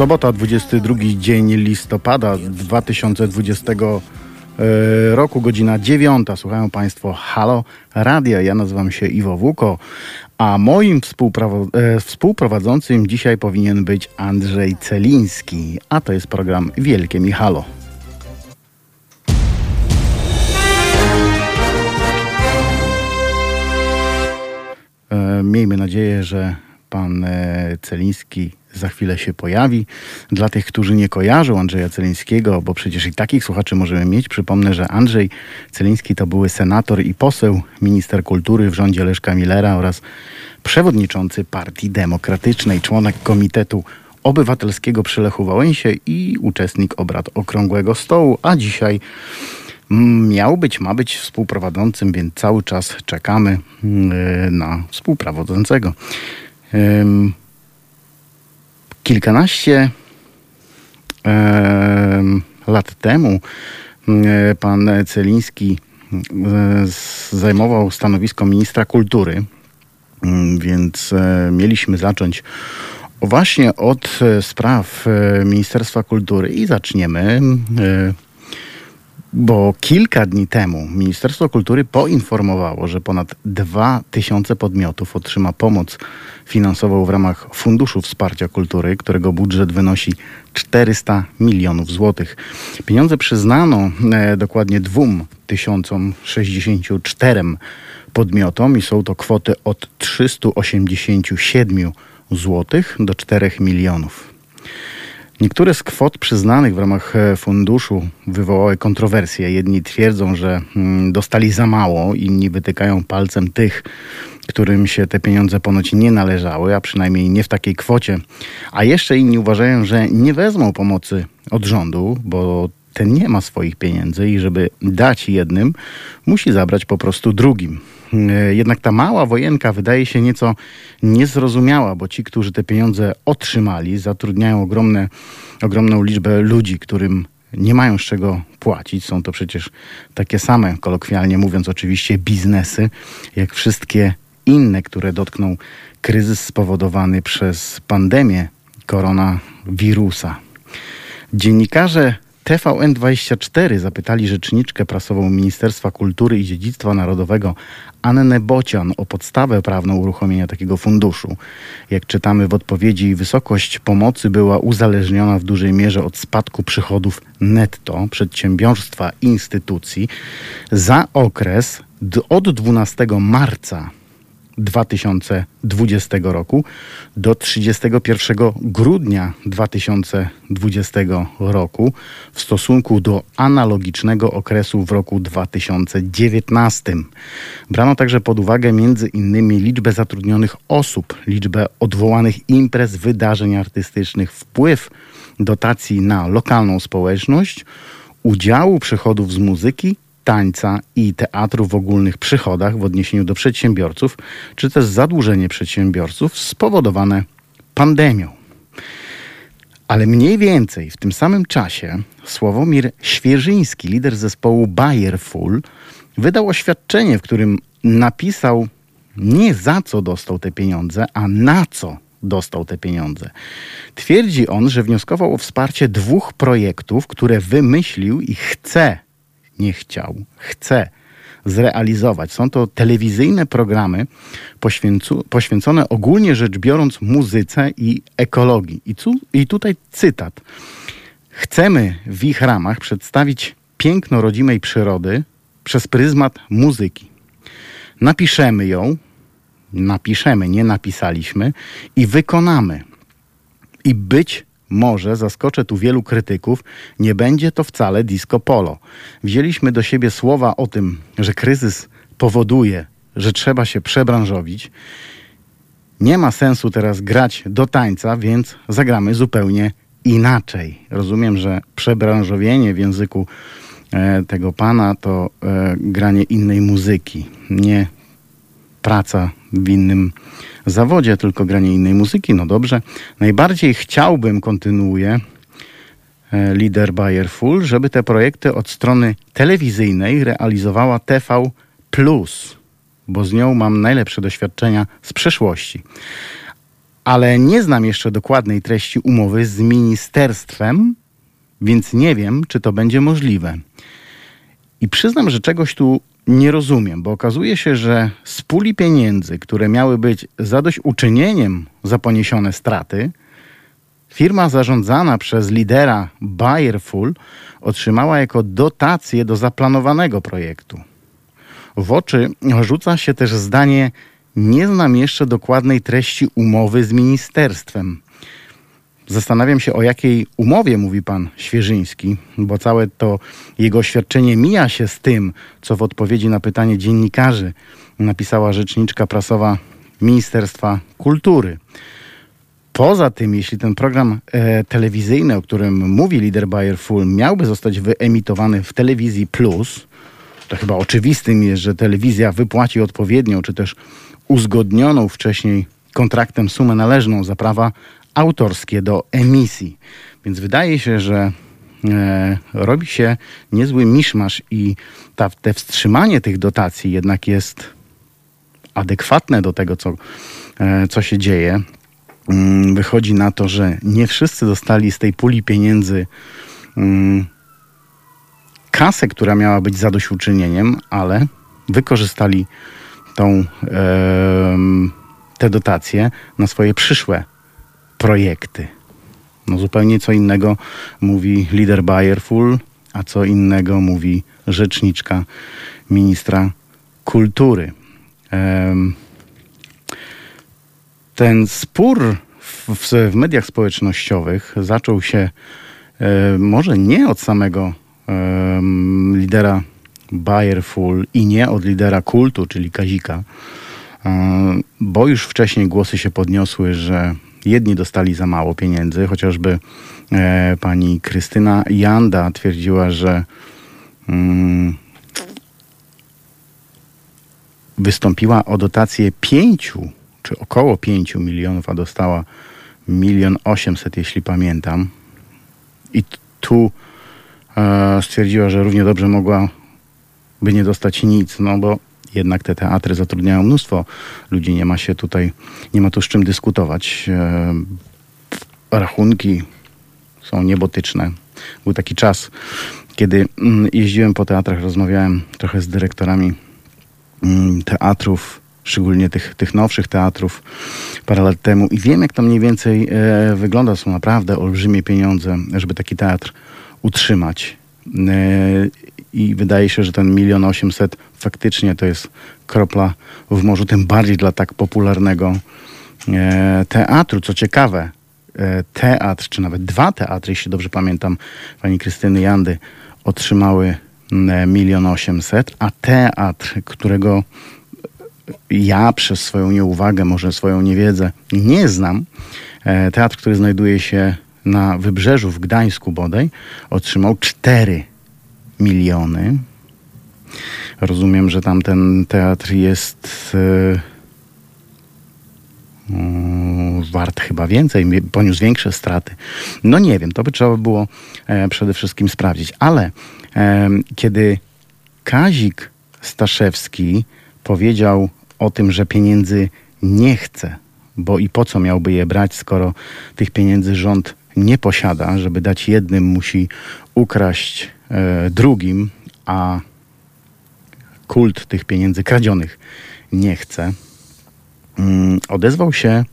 Sobota, 22 dzień listopada 2020 e, roku, godzina 9. Słuchają Państwo Halo Radia. Ja nazywam się Iwo Wuko, a moim e, współprowadzącym dzisiaj powinien być Andrzej Celiński, a to jest program Wielkie Michalo. E, miejmy nadzieję, że pan Celiński za chwilę się pojawi. Dla tych, którzy nie kojarzą Andrzeja Celińskiego, bo przecież i takich słuchaczy możemy mieć, przypomnę, że Andrzej Celiński to były senator i poseł, minister kultury w rządzie Leszka Millera oraz przewodniczący Partii Demokratycznej, członek Komitetu Obywatelskiego przy Lechu Wałęsie i uczestnik obrad Okrągłego Stołu, a dzisiaj miał być, ma być współprowadzącym, więc cały czas czekamy mm, na współprowadzącego. Kilkanaście lat temu e, pan Celiński e, zajmował stanowisko ministra kultury, mm, więc e, mieliśmy zacząć właśnie od e, spraw Ministerstwa Kultury i zaczniemy bo kilka dni temu Ministerstwo Kultury poinformowało, że ponad 2000 podmiotów otrzyma pomoc finansową w ramach Funduszu Wsparcia Kultury, którego budżet wynosi 400 milionów złotych. Pieniądze przyznano e, dokładnie 2064 podmiotom i są to kwoty od 387 złotych do 4 milionów. Niektóre z kwot przyznanych w ramach e, funduszu wywołały kontrowersje. Jedni twierdzą, że mm, dostali za mało, inni wytykają palcem tych, którym się te pieniądze ponoć nie należały, a przynajmniej nie w takiej kwocie. A jeszcze inni uważają, że nie wezmą pomocy od rządu, bo ten nie ma swoich pieniędzy i żeby dać jednym, musi zabrać po prostu drugim. E, jednak ta mała wojenka wydaje się nieco niezrozumiała, bo ci, którzy te pieniądze otrzymali, zatrudniają ogromne, ogromną liczbę ludzi, którym nie mają z czego płacić. Są to przecież takie same, kolokwialnie mówiąc, oczywiście biznesy, jak wszystkie inne, które dotkną kryzys spowodowany przez pandemię koronawirusa. Dziennikarze TVN24 zapytali rzeczniczkę prasową Ministerstwa Kultury i Dziedzictwa Narodowego Annę Bocian o podstawę prawną uruchomienia takiego funduszu. Jak czytamy w odpowiedzi, wysokość pomocy była uzależniona w dużej mierze od spadku przychodów netto przedsiębiorstwa i instytucji za okres od 12 marca 2020 roku do 31 grudnia 2020 roku w stosunku do analogicznego okresu w roku 2019. Brano także pod uwagę między innymi liczbę zatrudnionych osób, liczbę odwołanych imprez, wydarzeń artystycznych, wpływ dotacji na lokalną społeczność, udziału przychodów z muzyki tańca i teatru w ogólnych przychodach w odniesieniu do przedsiębiorców, czy też zadłużenie przedsiębiorców spowodowane pandemią. Ale mniej więcej w tym samym czasie Sławomir Świeżyński, lider zespołu Bayerful, wydał oświadczenie, w którym napisał nie za co dostał te pieniądze, a na co dostał te pieniądze. Twierdzi on, że wnioskował o wsparcie dwóch projektów, które wymyślił i chce nie chciał, chce zrealizować. Są to telewizyjne programy poświęcone ogólnie rzecz biorąc muzyce i ekologii. I, tu, I tutaj cytat. Chcemy w ich ramach przedstawić piękno rodzimej przyrody przez pryzmat muzyki. Napiszemy ją, napiszemy, nie napisaliśmy i wykonamy. I być może zaskoczę tu wielu krytyków, nie będzie to wcale disco polo. Wzięliśmy do siebie słowa o tym, że kryzys powoduje, że trzeba się przebranżowić. Nie ma sensu teraz grać do tańca, więc zagramy zupełnie inaczej. Rozumiem, że przebranżowienie w języku e, tego pana to e, granie innej muzyki, nie praca w innym zawodzie, tylko granie innej muzyki. No dobrze. Najbardziej chciałbym, kontynuuję, e, lider Bayer Full, żeby te projekty od strony telewizyjnej realizowała TV Plus, bo z nią mam najlepsze doświadczenia z przeszłości. ale nie znam jeszcze dokładnej treści umowy z ministerstwem, więc nie wiem, czy to będzie możliwe. I przyznam, że czegoś tu nie rozumiem, bo okazuje się, że z puli pieniędzy, które miały być zadośćuczynieniem za poniesione straty, firma zarządzana przez lidera Bayerful otrzymała jako dotację do zaplanowanego projektu. W oczy rzuca się też zdanie: Nie znam jeszcze dokładnej treści umowy z ministerstwem. Zastanawiam się, o jakiej umowie mówi pan Świeżyński, bo całe to jego oświadczenie mija się z tym, co w odpowiedzi na pytanie dziennikarzy napisała rzeczniczka prasowa Ministerstwa Kultury. Poza tym, jeśli ten program e, telewizyjny, o którym mówi lider Bayer Full, miałby zostać wyemitowany w telewizji Plus, to chyba oczywistym jest, że telewizja wypłaci odpowiednią, czy też uzgodnioną wcześniej kontraktem sumę należną za prawa autorskie do emisji. Więc wydaje się, że e, robi się niezły miszmasz i ta, te wstrzymanie tych dotacji jednak jest adekwatne do tego, co, e, co się dzieje. Mm, wychodzi na to, że nie wszyscy dostali z tej puli pieniędzy mm, kasę, która miała być zadośćuczynieniem, ale wykorzystali tą, te dotacje na swoje przyszłe projekty. No zupełnie co innego mówi lider Bayerful, a co innego mówi rzeczniczka ministra kultury. Ten spór w, mediach społecznościowych zaczął się może nie od samego lidera Bayerful i nie od lidera kultu, czyli Kazika, bo już wcześniej głosy się podniosły, że jedni dostali za mało pieniędzy, chociażby e, pani Krystyna Janda twierdziła, że mm, wystąpiła o dotację pięciu, czy około pięciu milionów, a dostała milion osiemset, jeśli pamiętam. I tu e, stwierdziła, że równie dobrze mogłaby nie dostać nic, no bo jednak te teatry zatrudniają mnóstwo ludzi, nie ma się tutaj, nie ma tu z czym dyskutować. E, rachunki są niebotyczne. Był taki czas, kiedy mm, jeździłem po teatrach, rozmawiałem trochę z dyrektorami mm, teatrów, szczególnie tych, tych nowszych teatrów parę lat temu i wiem, jak to mniej więcej e, wygląda. Są naprawdę olbrzymie pieniądze, żeby taki teatr utrzymać. E, I wydaje się, że ten milion osiemset faktycznie to jest kropla w morzu, tym bardziej dla tak popularnego e, teatru. Co ciekawe, e, teatr, czy nawet dwa teatry, jeśli dobrze pamiętam, pani Krystyny Jandy, otrzymały milion osiemset, a teatr, którego ja przez swoją nieuwagę, może swoją niewiedzę nie znam, teatr, który znajduje się na wybrzeżu w Gdańsku bodaj, otrzymał 4 miliony. Rozumiem, że tam ten teatr jest yy, wart chyba więcej, poniósł większe straty. No nie wiem, to by trzeba było e, przede wszystkim sprawdzić. Ale e, kiedy Kazik Staszewski powiedział o tym, że pieniędzy nie chce, bo i po co miałby je brać, skoro tych pieniędzy rząd nie posiada, żeby dać jednym, musi ukraść e, drugim, a kult tych pieniędzy kradzionych nie chce. Mm, odezwał się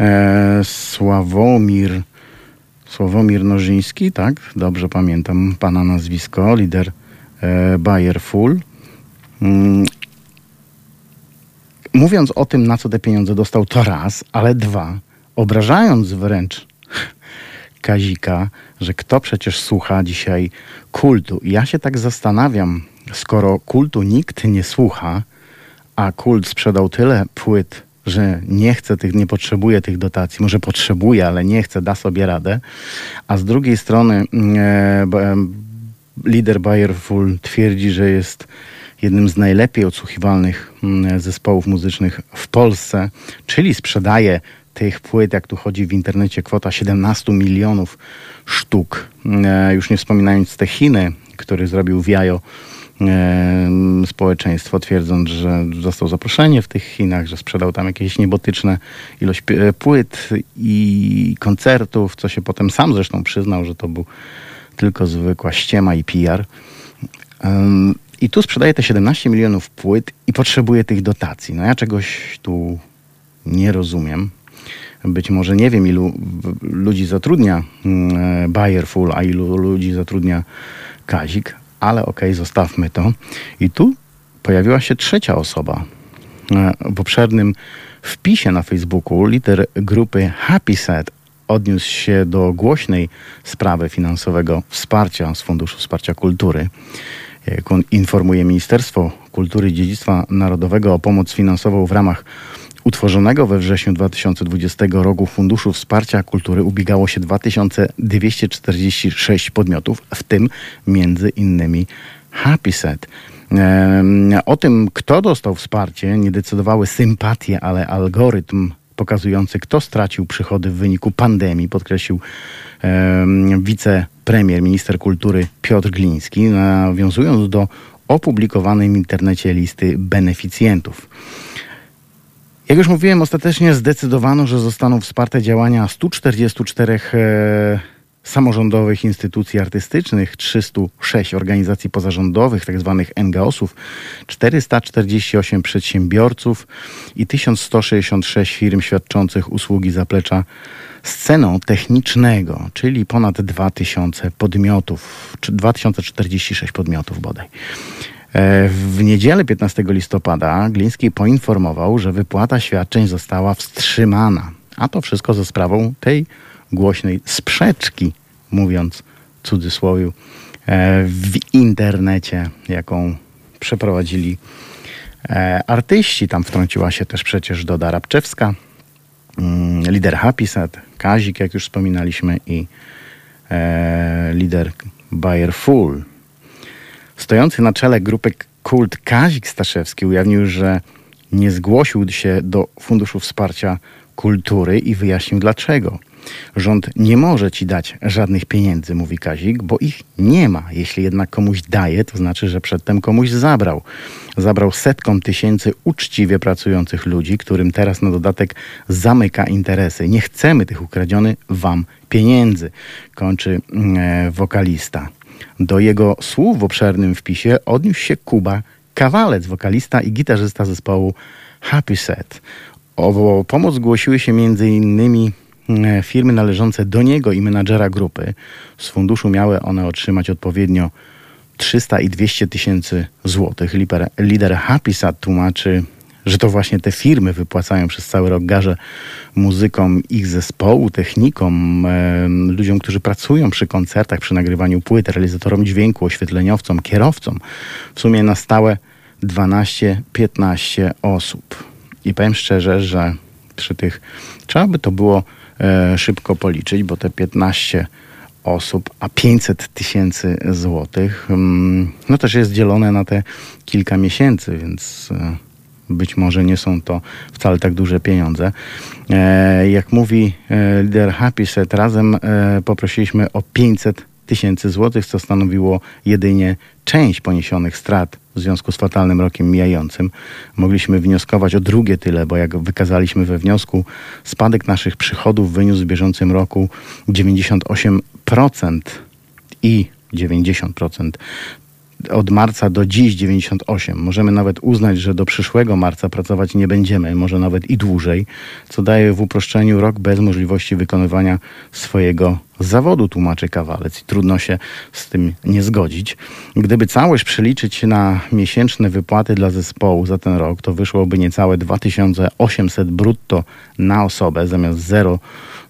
e, Sławomir, Sławomir Nożyński, tak? Dobrze pamiętam pana nazwisko, lider e, Bayerful. Mm, mówiąc o tym, na co te pieniądze dostał, to raz, ale dwa, obrażając wręcz Kazika, że kto przecież słucha dzisiaj kultu. Ja się tak zastanawiam, skoro kultu nikt nie słucha, a kult sprzedał tyle płyt, że nie chce tych, nie potrzebuje tych dotacji, może potrzebuje, ale nie chce, da sobie radę, a z drugiej strony mm, e, lider Bayerful twierdzi, że jest jednym z najlepiej odsłuchiwalnych mm, zespołów muzycznych w Polsce, czyli sprzedaje tych płyt, jak tu chodzi w internecie, kwota 17 milionów sztuk. E, już nie wspominając te Chiny, który zrobił Wiajo społeczeństwo, twierdząc, że został zaproszenie w tych Chinach, że sprzedał tam jakieś niebotyczne ilość płyt i koncertów, co się potem sam zresztą przyznał, że to był tylko zwykła ściema i PR. I tu sprzedaje te 17 milionów płyt i potrzebuje tych dotacji. No ja czegoś tu nie rozumiem. Być może nie wiem, ilu ludzi zatrudnia mm, Bayerful, a ilu ludzi zatrudnia Kazik, ale okej, okay, zostawmy to. I tu pojawiła się trzecia osoba. E, w obszernym wpisie na Facebooku lider grupy Happy Set odniósł się do głośnej sprawy finansowego wsparcia z Funduszu Wsparcia Kultury. Jak informuje Ministerstwo Kultury i Dziedzictwa Narodowego o pomoc finansową w ramach utworzonego we wrześniu 2020 roku Funduszu Wsparcia Kultury ubiegało się 2246 podmiotów, w tym między innymi Happy Set. O tym, kto dostał wsparcie, nie decydowały sympatie, ale algorytm pokazujący, kto stracił przychody w wyniku pandemii, podkreślił wicepremier, minister kultury Piotr Gliński, nawiązując do opublikowanej w internecie listy beneficjentów. Jak już mówiłem, ostatecznie zdecydowano, że zostaną wsparte działania 144 e, samorządowych instytucji artystycznych, 306 organizacji pozarządowych, tzw. NGO-sów, 448 przedsiębiorców i 1166 firm świadczących usługi zaplecza sceną technicznego, czyli ponad 2000 podmiotów, czy 2046 podmiotów bodaj. E, w niedzielę 15 listopada Gliński poinformował, że wypłata świadczeń została wstrzymana. A to wszystko ze sprawą tej głośnej sprzeczki, mówiąc w cudzysłowie, e, w internecie, jaką przeprowadzili e, artyści. Tam wtrąciła się też przecież Doda Rabczewska, mm, lider Happy Set, Kazik, jak już wspominaliśmy, i lider Bayer Full. Stojący na czele grupy Kult Kazik Staszewski ujawnił, że nie zgłosił się do Funduszu Wsparcia Kultury i wyjaśnił dlaczego. Rząd nie może ci dać żadnych pieniędzy, mówi Kazik, bo ich nie ma. Jeśli jednak komuś daje, to znaczy, że przedtem komuś zabrał. Zabrał setkom tysięcy uczciwie pracujących ludzi, którym teraz na dodatek zamyka interesy. Nie chcemy tych ukradzionych wam pieniędzy, kończy e, wokalista. Do jego słów w obszernym wpisie odniósł się Kuba Kawalec, wokalista i gitarzysta zespołu Happy Set. O pomoc zgłosiły się m.in. Mm, firmy należące do niego i menadżera grupy. Z funduszu miały one otrzymać odpowiednio 300 i 200 tysięcy złotych. Lider Happy Set tłumaczy że to właśnie te firmy wypłacają przez cały rok garze muzykom ich zespołu, technikom, e, ludziom, którzy pracują przy koncertach, przy nagrywaniu płyt, realizatorom dźwięku, oświetleniowcom, kierowcom. W sumie na stałe 12-15 osób. I powiem szczerze, że przy tych trzeba by to było e, szybko policzyć, bo te 15 osób, a 500 tysięcy złotych, mm, no też jest dzielone na te kilka miesięcy, więc e, być może nie są to wcale tak duże pieniądze. E, jak mówi e, lider Happy Set, razem e, poprosiliśmy o 500 tysięcy złotych, co stanowiło jedynie część poniesionych strat w związku z fatalnym rokiem mijającym. Mogliśmy wnioskować o drugie tyle, bo jak wykazaliśmy we wniosku, spadek naszych przychodów wyniósł w bieżącym roku 98% i 90% od marca do dziś 98. Możemy nawet uznać, że do przyszłego marca pracować nie będziemy, może nawet i dłużej, co daje w uproszczeniu rok bez możliwości wykonywania swojego zawodu, tłumaczy Kawalec i trudno się z tym nie zgodzić. Gdyby całość przeliczyć na miesięczne wypłaty dla zespołu za ten rok, to wyszłoby niecałe 2800 brutto na osobę zamiast 0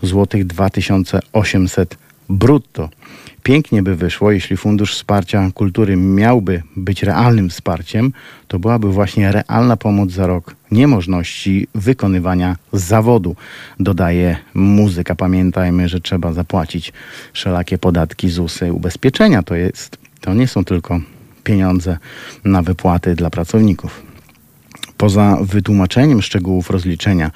zł 2800 brutto. Pięknie by wyszło, jeśli Fundusz Wsparcia Kultury miałby być realnym wsparciem, to byłaby właśnie realna pomoc za rok niemożności wykonywania zawodu, dodaje muzyka. Pamiętajmy, że trzeba zapłacić wszelakie podatki, ZUSy, ubezpieczenia. To, jest, to nie są tylko pieniądze na wypłaty dla pracowników. Poza wytłumaczeniem szczegółów rozliczenia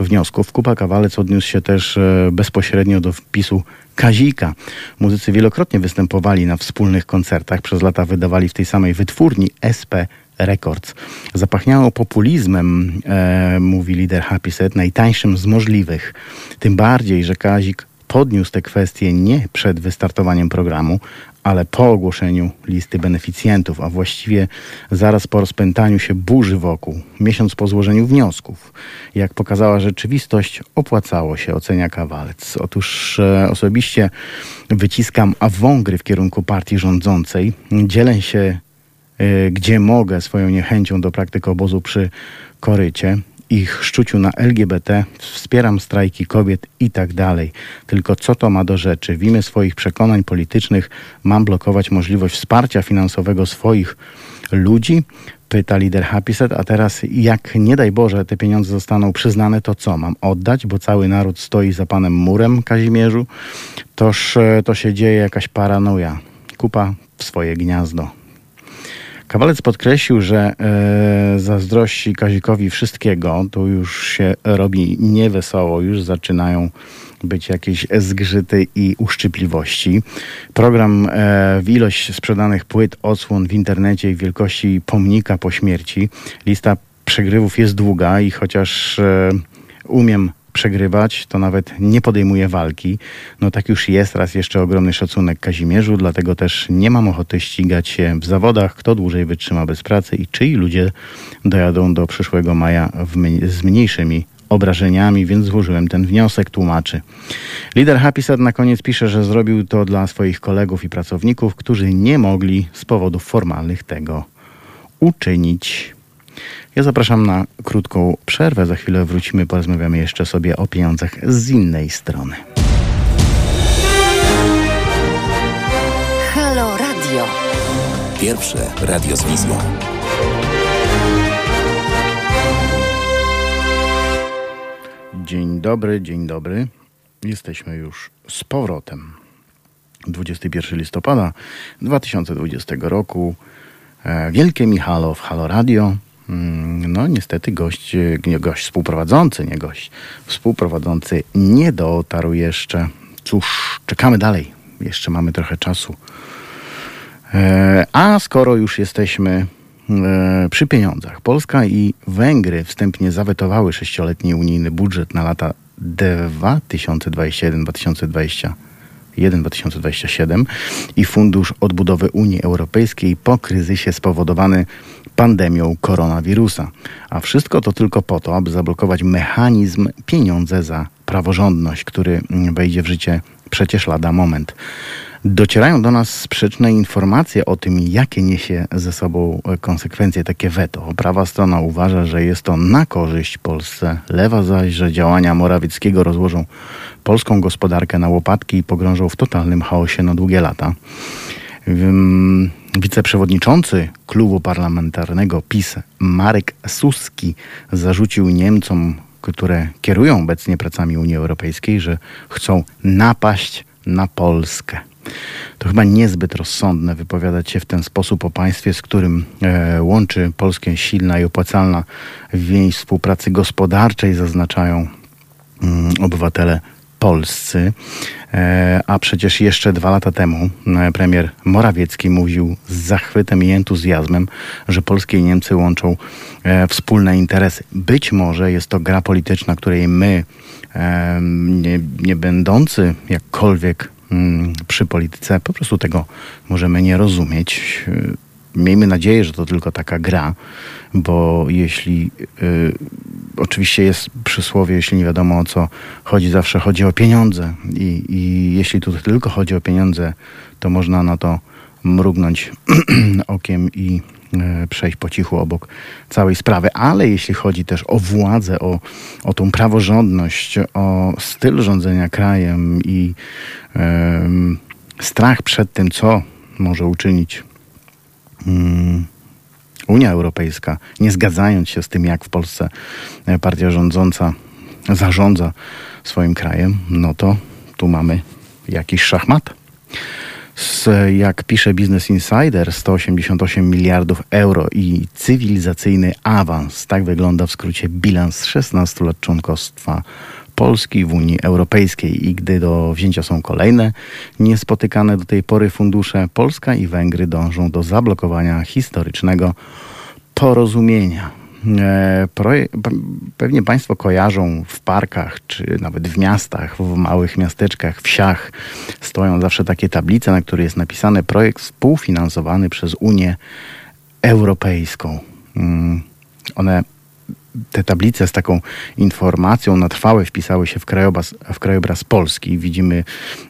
wniosków, Kuba Kawalec odniósł się też e, bezpośrednio do wpisu Kazika. Muzycy wielokrotnie występowali na wspólnych koncertach, przez lata wydawali w tej samej wytwórni SP Records. Zapachniało populizmem, e, mówi lider Happy Set, najtańszym z możliwych. Tym bardziej, że Kazik podniósł te kwestie nie przed wystartowaniem programu, ale po ogłoszeniu listy beneficjentów, a właściwie zaraz po rozpętaniu się burzy wokół, miesiąc po złożeniu wniosków. Jak pokazała rzeczywistość, opłacało się, ocenia Kawalec. Otóż e, osobiście wyciskam awągry w kierunku partii rządzącej. Dzielę się, e, gdzie mogę, swoją niechęcią do praktyk obozu przy korycie ich szczuciu na LGBT, wspieram strajki kobiet i tak dalej. Tylko co to ma do rzeczy? W imię swoich przekonań politycznych mam blokować możliwość wsparcia finansowego swoich ludzi? Pyta lider Happyset, a teraz jak nie daj Boże te pieniądze zostaną przyznane, to co mam oddać, bo cały naród stoi za panem murem Kazimierzu? Toż e, to się dzieje jakaś paranoja. Kupa w swoje gniazdo. Kawalec podkreślił, że e, zazdrości Kazikowi wszystkiego, to już się robi niewesoło, już zaczynają być jakieś zgrzyty i uszczypliwości. Program e, w ilość sprzedanych płyt, odsłon w internecie i wielkości pomnika po śmierci. Lista przegrywów jest długa i chociaż e, umiem przegrywać, to nawet nie podejmuje walki. No tak już jest, raz jeszcze ogromny szacunek Kazimierzu, dlatego też nie mam ochoty ścigać się w zawodach, kto dłużej wytrzyma bez pracy i czyi ludzie dojadą do przyszłego maja z mniejszymi obrażeniami, więc złożyłem ten wniosek, tłumaczy. Lider Happy Sad na koniec pisze, że zrobił to dla swoich kolegów i pracowników, którzy nie mogli z powodów formalnych tego uczynić. Ja zapraszam na krótką przerwę. Za chwilę wrócimy, porozmawiamy jeszcze sobie o pieniądzach z innej strony. Halo Radio. Pierwsze radio z wizją. Dzień dobry, dzień dobry. Jesteśmy już z powrotem. 21 listopada 2020 roku. E, Wielkie Michalo w Halo Radio. Mm, no niestety gość, nie gość współprowadzący, nie gość współprowadzący nie dotarł jeszcze. Cóż, czekamy dalej. Jeszcze mamy trochę czasu. E, a skoro już jesteśmy e, przy pieniądzach, Polska i Węgry wstępnie zawetowały sześcioletni unijny budżet na lata 2021-2027 2027 i Fundusz Odbudowy Unii Europejskiej po kryzysie spowodowany pandemią koronawirusa. A wszystko to tylko po to, aby zablokować mechanizm pieniądze za praworządność, który wejdzie w życie przecież lada moment. Docierają do nas sprzeczne informacje o tym, jakie niesie ze sobą konsekwencje takie weto. Prawa strona uważa, że jest to na korzyść Polsce, lewa zaś, że działania Morawieckiego rozłożą polską gospodarkę na łopatki i pogrążą w totalnym chaosie na długie lata. Wiceprzewodniczący klubu parlamentarnego PiS Marek Suski zarzucił Niemcom, które kierują obecnie pracami Unii Europejskiej, że chcą napaść na Polskę. To chyba niezbyt rozsądne wypowiadać się w ten sposób o państwie, z którym e, łączy Polskę silna i opłacalna więź współpracy gospodarczej, zaznaczają mm, obywatele polscy. E, a przecież jeszcze dwa lata temu e, premier Morawiecki mówił z zachwytem i entuzjazmem, że Polskie i Niemcy łączą e, wspólne interesy. Być może jest to gra polityczna, której my, nie, nie będący jakkolwiek przy polityce, po prostu tego możemy nie rozumieć. Miejmy nadzieję, że to tylko taka gra, bo jeśli y, oczywiście jest przysłowie, jeśli nie wiadomo o co chodzi, zawsze chodzi o pieniądze i, i jeśli tu tylko chodzi o pieniądze, to można na to mrugnąć okiem i y, przejść po cichu obok całej sprawy. Ale jeśli chodzi też o władzę, o, o tą praworządność, o styl rządzenia krajem i strach przed tym, co może uczynić Mm, Unia Europejska, nie zgadzając się z tym, jak w Polsce e, partia rządząca zarządza swoim krajem, no to tu mamy jakiś szachmat. Z, jak pisze Business Insider, 188 miliardów euro i cywilizacyjny awans. Tak wygląda w skrócie bilans 16 lat członkostwa Polski w Unii Europejskiej. I gdy do wzięcia są kolejne niespotykane do tej pory fundusze, Polska i Węgry dążą do zablokowania historycznego porozumienia. E, pewnie Państwo kojarzą w parkach, czy nawet w miastach, w małych miasteczkach, wsiach stoją zawsze takie tablice, na których jest napisane projekt współfinansowany przez Unię Europejską. Mm, one te tablice z taką informacją na trwałe wpisały się w krajobraz, w krajobraz Polski. Widzimy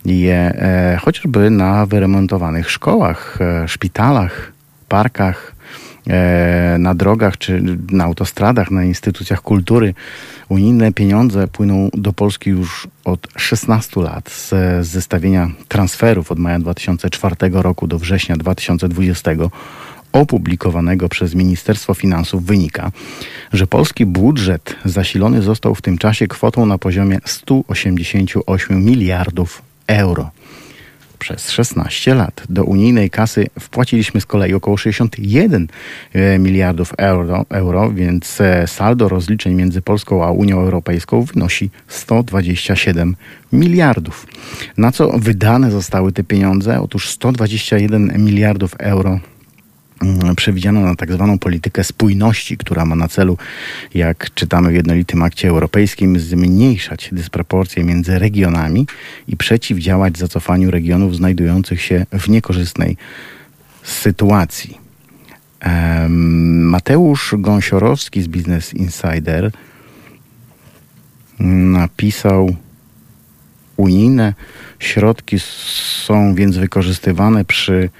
je e, chociażby na wyremontowanych szkołach, e, szpitalach, parkach, na drogach czy na autostradach, na instytucjach kultury. Unijne pieniądze płyną do Polski już od 16 lat. Z zestawienia transferów od maja 2004 roku do września 2020 opublikowanego przez Ministerstwo Finansów wynika, że polski budżet zasilony został w tym czasie kwotą na poziomie 188 miliardów euro przez 16 lat. Do unijnej kasy wpłaciliśmy z kolei około 61 e, miliardów euro, euro, więc e, saldo rozliczeń między Polską a Unią Europejską wynosi 127 miliardów. Na co wydane zostały te pieniądze? Otóż 121 miliardów euro przewidziano na tak zwaną politykę spójności, która ma na celu, jak czytamy w jednolitym akcie europejskim, zmniejszać dysproporcje między regionami i przeciwdziałać zacofaniu regionów znajdujących się w niekorzystnej sytuacji. Mateusz Gąsiorowski z Business Insider napisał: Unijne środki są więc wykorzystywane przy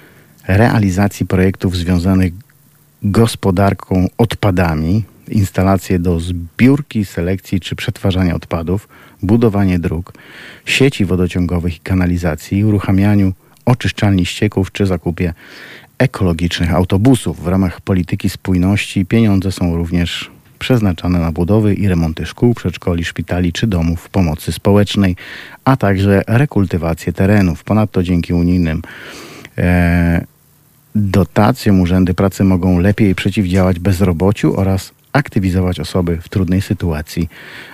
realizacji projektów związanych gospodarką odpadami, instalacje do zbiórki, selekcji czy przetwarzania odpadów, budowanie dróg, sieci wodociągowych i kanalizacji, uruchamianiu oczyszczalni ścieków czy zakupie ekologicznych autobusów. W ramach polityki spójności pieniądze są również przeznaczane na budowy i remonty szkół, przedszkoli, szpitali czy domów pomocy społecznej, a także rekultywację terenów. Ponadto dzięki unijnym e, dotacjom urzędy pracy mogą lepiej przeciwdziałać bezrobociu oraz aktywizować osoby w trudnej sytuacji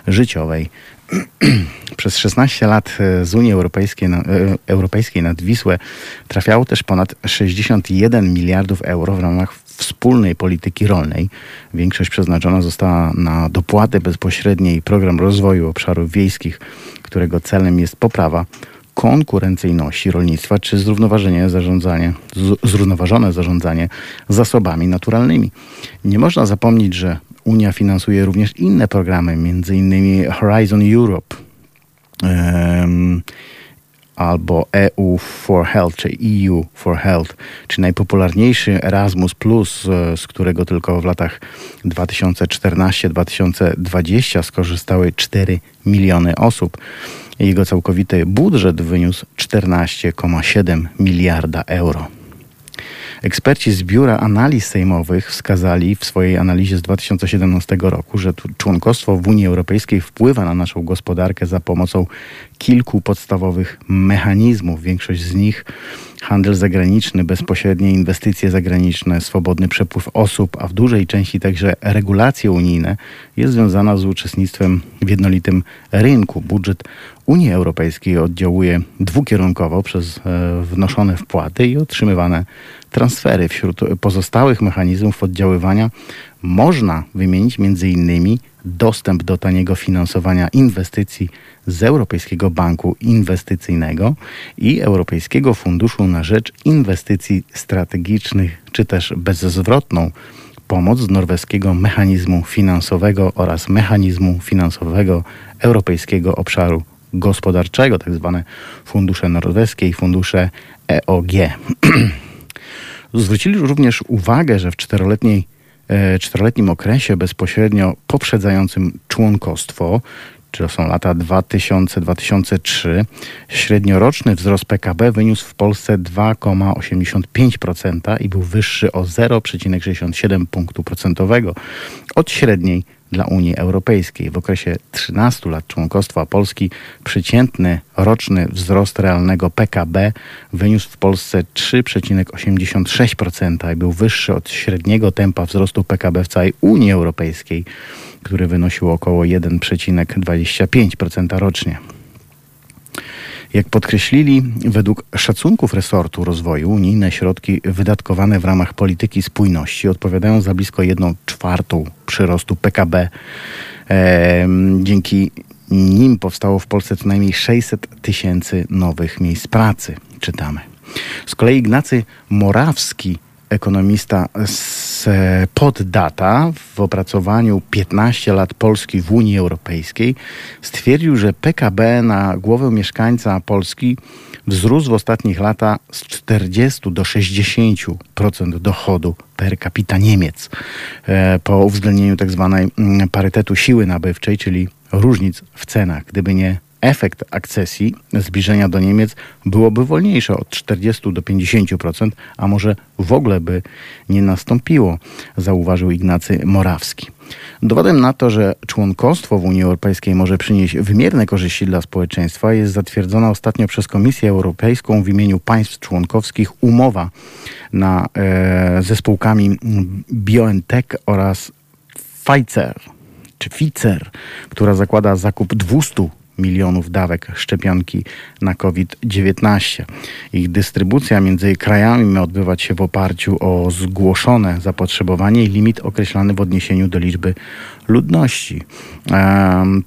życiowej. Przez 16 lat e, z Unii Europejskiej, e, Europejskiej nad Wisłę trafiało też ponad 61 miliardów euro w ramach wspólnej polityki rolnej. Większość przeznaczona została na dopłaty bezpośrednie i program rozwoju obszarów wiejskich, którego celem jest poprawa konkurencyjności rolnictwa czy zrównoważenie zarządzanie, zrównoważone zarządzanie zasobami naturalnymi. Nie można zapomnieć, że Unia finansuje również inne programy, m.in. Horizon Europe um, albo EU for Health, czy EU for Health, czy najpopularniejszy Erasmus, e, z którego tylko w latach 2014-2020 skorzystały 4 miliony osób. Jego całkowity budżet wyniósł 14,7 miliarda euro. Eksperci z Biura Analiz Sejmowych wskazali w swojej analizie z 2017 roku, że członkostwo w Unii Europejskiej wpływa na naszą gospodarkę za pomocą kilku podstawowych mechanizmów. Większość z nich handel zagraniczny, bezpośrednie inwestycje zagraniczne, swobodny przepływ osób, a w dużej części także regulacje unijne jest związana z uczestnictwem w jednolitym rynku. Budżet Unii Europejskiej oddziałuje dwukierunkowo przez e, wnoszone wpłaty i otrzymywane transfery. Wśród pozostałych mechanizmów oddziaływania można wymienić m.in. dostęp do taniego finansowania inwestycji z Europejskiego Banku Inwestycyjnego i Europejskiego Funduszu na Rzecz Inwestycji Strategicznych, czy też bezzwrotną pomoc z norweskiego mechanizmu finansowego oraz mechanizmu finansowego Europejskiego Obszaru Gospodarczego, tak zwane fundusze norweskie i fundusze EOG. Zwrócili również uwagę, że w czteroletniej czteroletnim okresie bezpośrednio poprzedzającym członkostwo, czyli są lata 2000-2003, średnioroczny wzrost PKB wyniósł w Polsce 2,85% i był wyższy o 0,67 punktu procentowego. Od średniej dla Unii Europejskiej. W okresie 13 lat członkostwa Polski przeciętny roczny wzrost realnego PKB wyniósł w Polsce 3,86% i był wyższy od średniego tempa wzrostu PKB w całej Unii Europejskiej, który wynosił około 1,25% rocznie. Jak podkreślili, według szacunków resortu rozwoju, unijne środki wydatkowane w ramach polityki spójności odpowiadają za blisko 1 czwartą przyrostu PKB. E, dzięki nim powstało w Polsce co najmniej 600 tysięcy nowych miejsc pracy, czytamy. Z kolei Ignacy Morawski ekonomista z Poddata w opracowaniu 15 lat Polski w Unii Europejskiej stwierdził, że PKB na głowę mieszkańca Polski wzrósł w ostatnich latach z 40 do 60% dochodu per capita Niemiec e, po uwzględnieniu tzw. Tak mm, parytetu siły nabywczej, czyli różnic w cenach. Gdyby nie efekt akcesji, zbliżenia do Niemiec byłoby wolniejsze od 40 do 50%, a może w ogóle by nie nastąpiło, zauważył Ignacy Morawski. Dowodem na to, że członkostwo w Unii Europejskiej może przynieść wymierne korzyści dla społeczeństwa, jest zatwierdzona ostatnio przez Komisję Europejską w imieniu państw członkowskich umowa na, e, ze spółkami BioNTech oraz Pfizer czy Pfizer, która zakłada zakup 200 milionów dawek szczepionki na COVID-19. Ich dystrybucja między krajami ma odbywać się w oparciu o zgłoszone zapotrzebowanie i limit określany w odniesieniu do liczby ludności.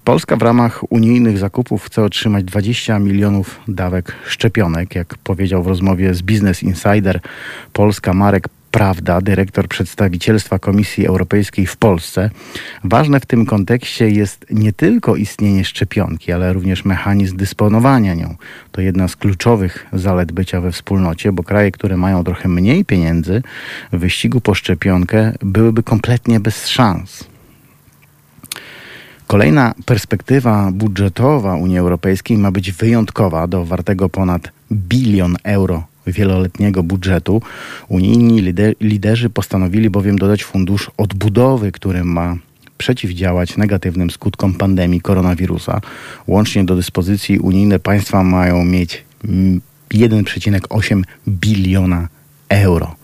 Polska w ramach unijnych zakupów chce otrzymać 20 milionów dawek szczepionek. Jak powiedział w rozmowie z Business Insider, Polska Marek Prawda, dyrektor przedstawicielstwa Komisji Europejskiej w Polsce. Ważne w tym kontekście jest nie tylko istnienie szczepionki, ale również mechanizm dysponowania nią. To jedna z kluczowych zalet bycia we wspólnocie, bo kraje, które mają trochę mniej pieniędzy w wyścigu po szczepionkę, byłyby kompletnie bez szans. Kolejna perspektywa budżetowa Unii Europejskiej ma być wyjątkowa do wartego ponad bilion euro wieloletniego budżetu. Unijni liderzy postanowili bowiem dodać fundusz odbudowy, który ma przeciwdziałać negatywnym skutkom pandemii koronawirusa. Łącznie do dyspozycji unijne państwa mają mieć 1,8 biliona euro.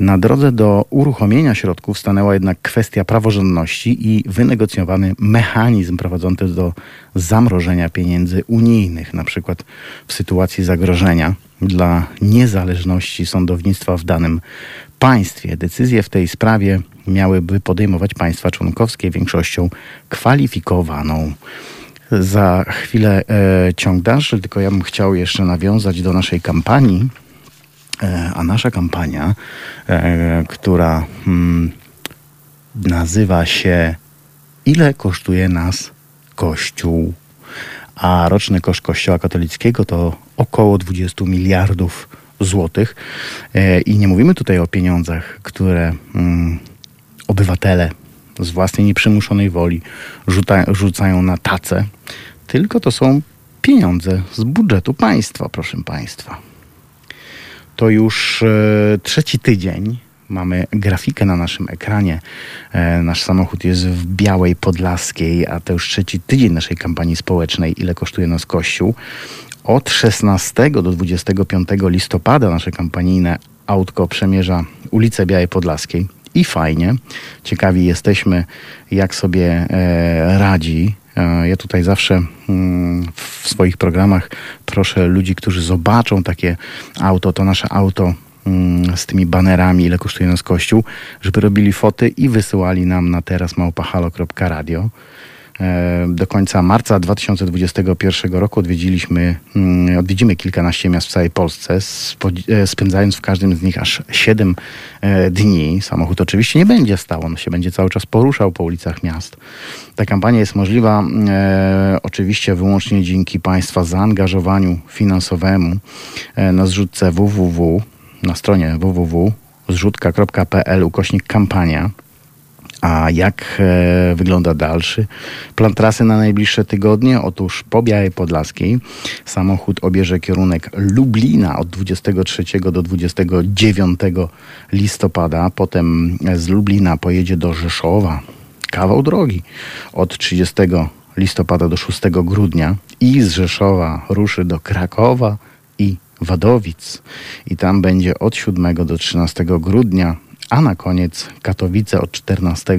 Na drodze do uruchomienia środków stanęła jednak kwestia praworządności i wynegocjowany mechanizm prowadzący do zamrożenia pieniędzy unijnych, na przykład w sytuacji zagrożenia dla niezależności sądownictwa w danym państwie. Decyzje w tej sprawie miałyby podejmować państwa członkowskie większością kwalifikowaną. Za chwilę e, ciąg dalszy, tylko ja bym chciał jeszcze nawiązać do naszej kampanii. E, a nasza kampania, e, która hmm, nazywa się Ile kosztuje nas Kościół? A roczny koszt Kościoła katolickiego to około 20 miliardów złotych. E, I nie mówimy tutaj o pieniądzach, które mm, obywatele z własnej nieprzymuszonej woli rzuca, rzucają na tacę, tylko to są pieniądze z budżetu państwa, proszę państwa. To już e, trzeci tydzień mamy grafikę na naszym ekranie. E, nasz samochód jest w Białej Podlaskiej, a to już trzeci tydzień naszej kampanii społecznej. Ile kosztuje nas Kościół? Od 16 do 25 listopada nasze kampanijne autko przemierza ulicę Białej Podlaskiej i fajnie. Ciekawi jesteśmy, jak sobie e, radzi. E, ja tutaj zawsze mm, w swoich programach proszę ludzi, którzy zobaczą takie auto, to nasze auto mm, z tymi banerami, ile kosztuje nas kościół, żeby robili foty i wysyłali nam na teraz małpahalo.radio. E, do końca marca 2021 roku odwiedziliśmy, mm, odwiedzimy kilkanaście miast w całej Polsce, e, spędzając w każdym z nich aż 7 e, dni. Samochód oczywiście nie będzie stał, on się będzie cały czas poruszał po ulicach miast. Ta kampania jest możliwa e, oczywiście wyłącznie dzięki Państwa zaangażowaniu finansowemu na zrzutce www, na stronie www zrzutka.pl ukośnik kampania. A jak e, wygląda dalszy plan trasy na najbliższe tygodnie? Otóż po Białej Podlaskiej samochód obierze kierunek Lublina od 23 do 29 listopada. Potem z Lublina pojedzie do Rzeszowa, kawał drogi. Od 30 listopada do 6 grudnia i z Rzeszowa ruszy do Krakowa i Wadowic. I tam będzie od 7 do 13 grudnia, a na koniec Katowice od 14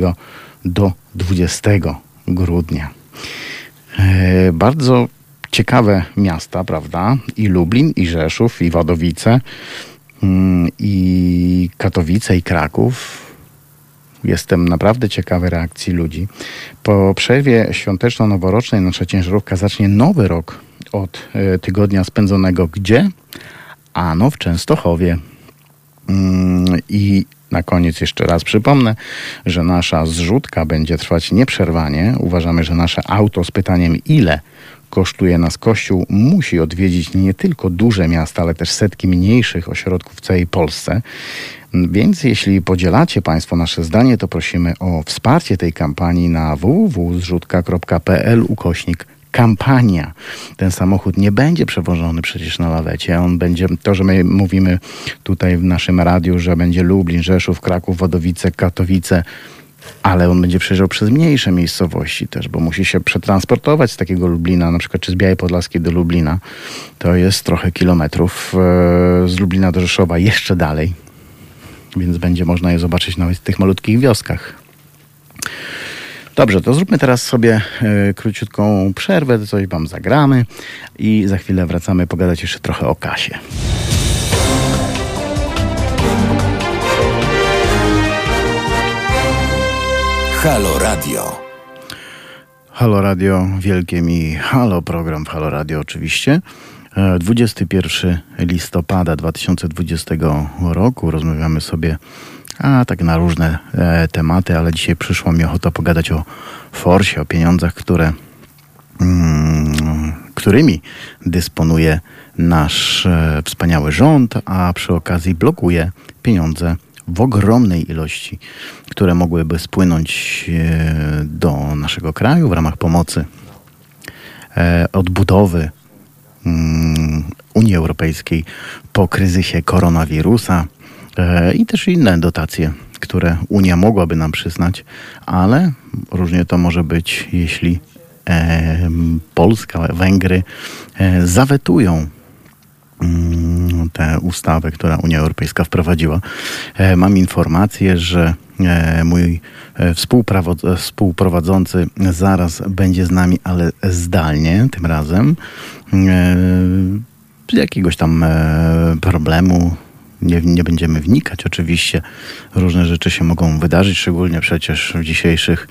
do 20 grudnia. E, bardzo ciekawe miasta, prawda? I Lublin, i Rzeszów, i Wadowice, mm, i Katowice, i Kraków. Jestem naprawdę ciekawy reakcji ludzi. Po przerwie świąteczno-noworocznej nasza ciężarówka zacznie nowy rok od e, tygodnia spędzonego gdzie? Ano w Częstochowie. Mm, I na koniec jeszcze raz przypomnę, że nasza zrzutka będzie trwać nieprzerwanie. Uważamy, że nasze auto z pytaniem ile kosztuje nas Kościół, musi odwiedzić nie tylko duże miasta, ale też setki mniejszych ośrodków w całej Polsce. Więc jeśli podzielacie Państwo nasze zdanie, to prosimy o wsparcie tej kampanii na www.zrzutka.pl ukośnik kampania. Ten samochód nie będzie przewożony przecież na lawecie. On będzie, to, że my mówimy tutaj w naszym radiu, że będzie Lublin, Rzeszów, Kraków, Wodowice, Katowice, ale on będzie przejeżdżał przez mniejsze miejscowości też, bo musi się przetransportować z takiego Lublina, na przykład czy z Białej Podlaskiej do Lublina. To jest trochę kilometrów. E, z Lublina do Rzeszowa jeszcze dalej, więc będzie można je zobaczyć nawet w tych malutkich wioskach. Dobrze, to zróbmy teraz sobie y, króciutką przerwę, coś wam zagramy i za chwilę wracamy pogadać jeszcze trochę o kasie. Halo Radio. Halo Radio, wielkie mi halo program w Halo Radio oczywiście. 21 e, listopada 2020 roku rozmawiamy sobie a tak na różne e, tematy, ale dzisiaj przyszło mi ochota pogadać o forsie, o pieniądzach, które, mm, którymi dysponuje nasz e, wspaniały rząd, a przy okazji blokuje pieniądze w ogromnej ilości, które mogłyby spłynąć e, do naszego kraju w ramach pomocy e, odbudowy mm, Unii Europejskiej po kryzysie koronawirusa i też inne dotacje, które Unia mogłaby nam przyznać, ale różnie to może być, jeśli Polska, Węgry zawetują Mm, tę ustawę, która Unia Europejska wprowadziła. E, mam informację, że e, mój e, współprowadzący zaraz będzie z nami, ale zdalnie tym razem. Z jakiegoś tam problemu nie, nie będziemy wnikać. Oczywiście różne rzeczy się mogą wydarzyć, szczególnie przecież w dzisiejszych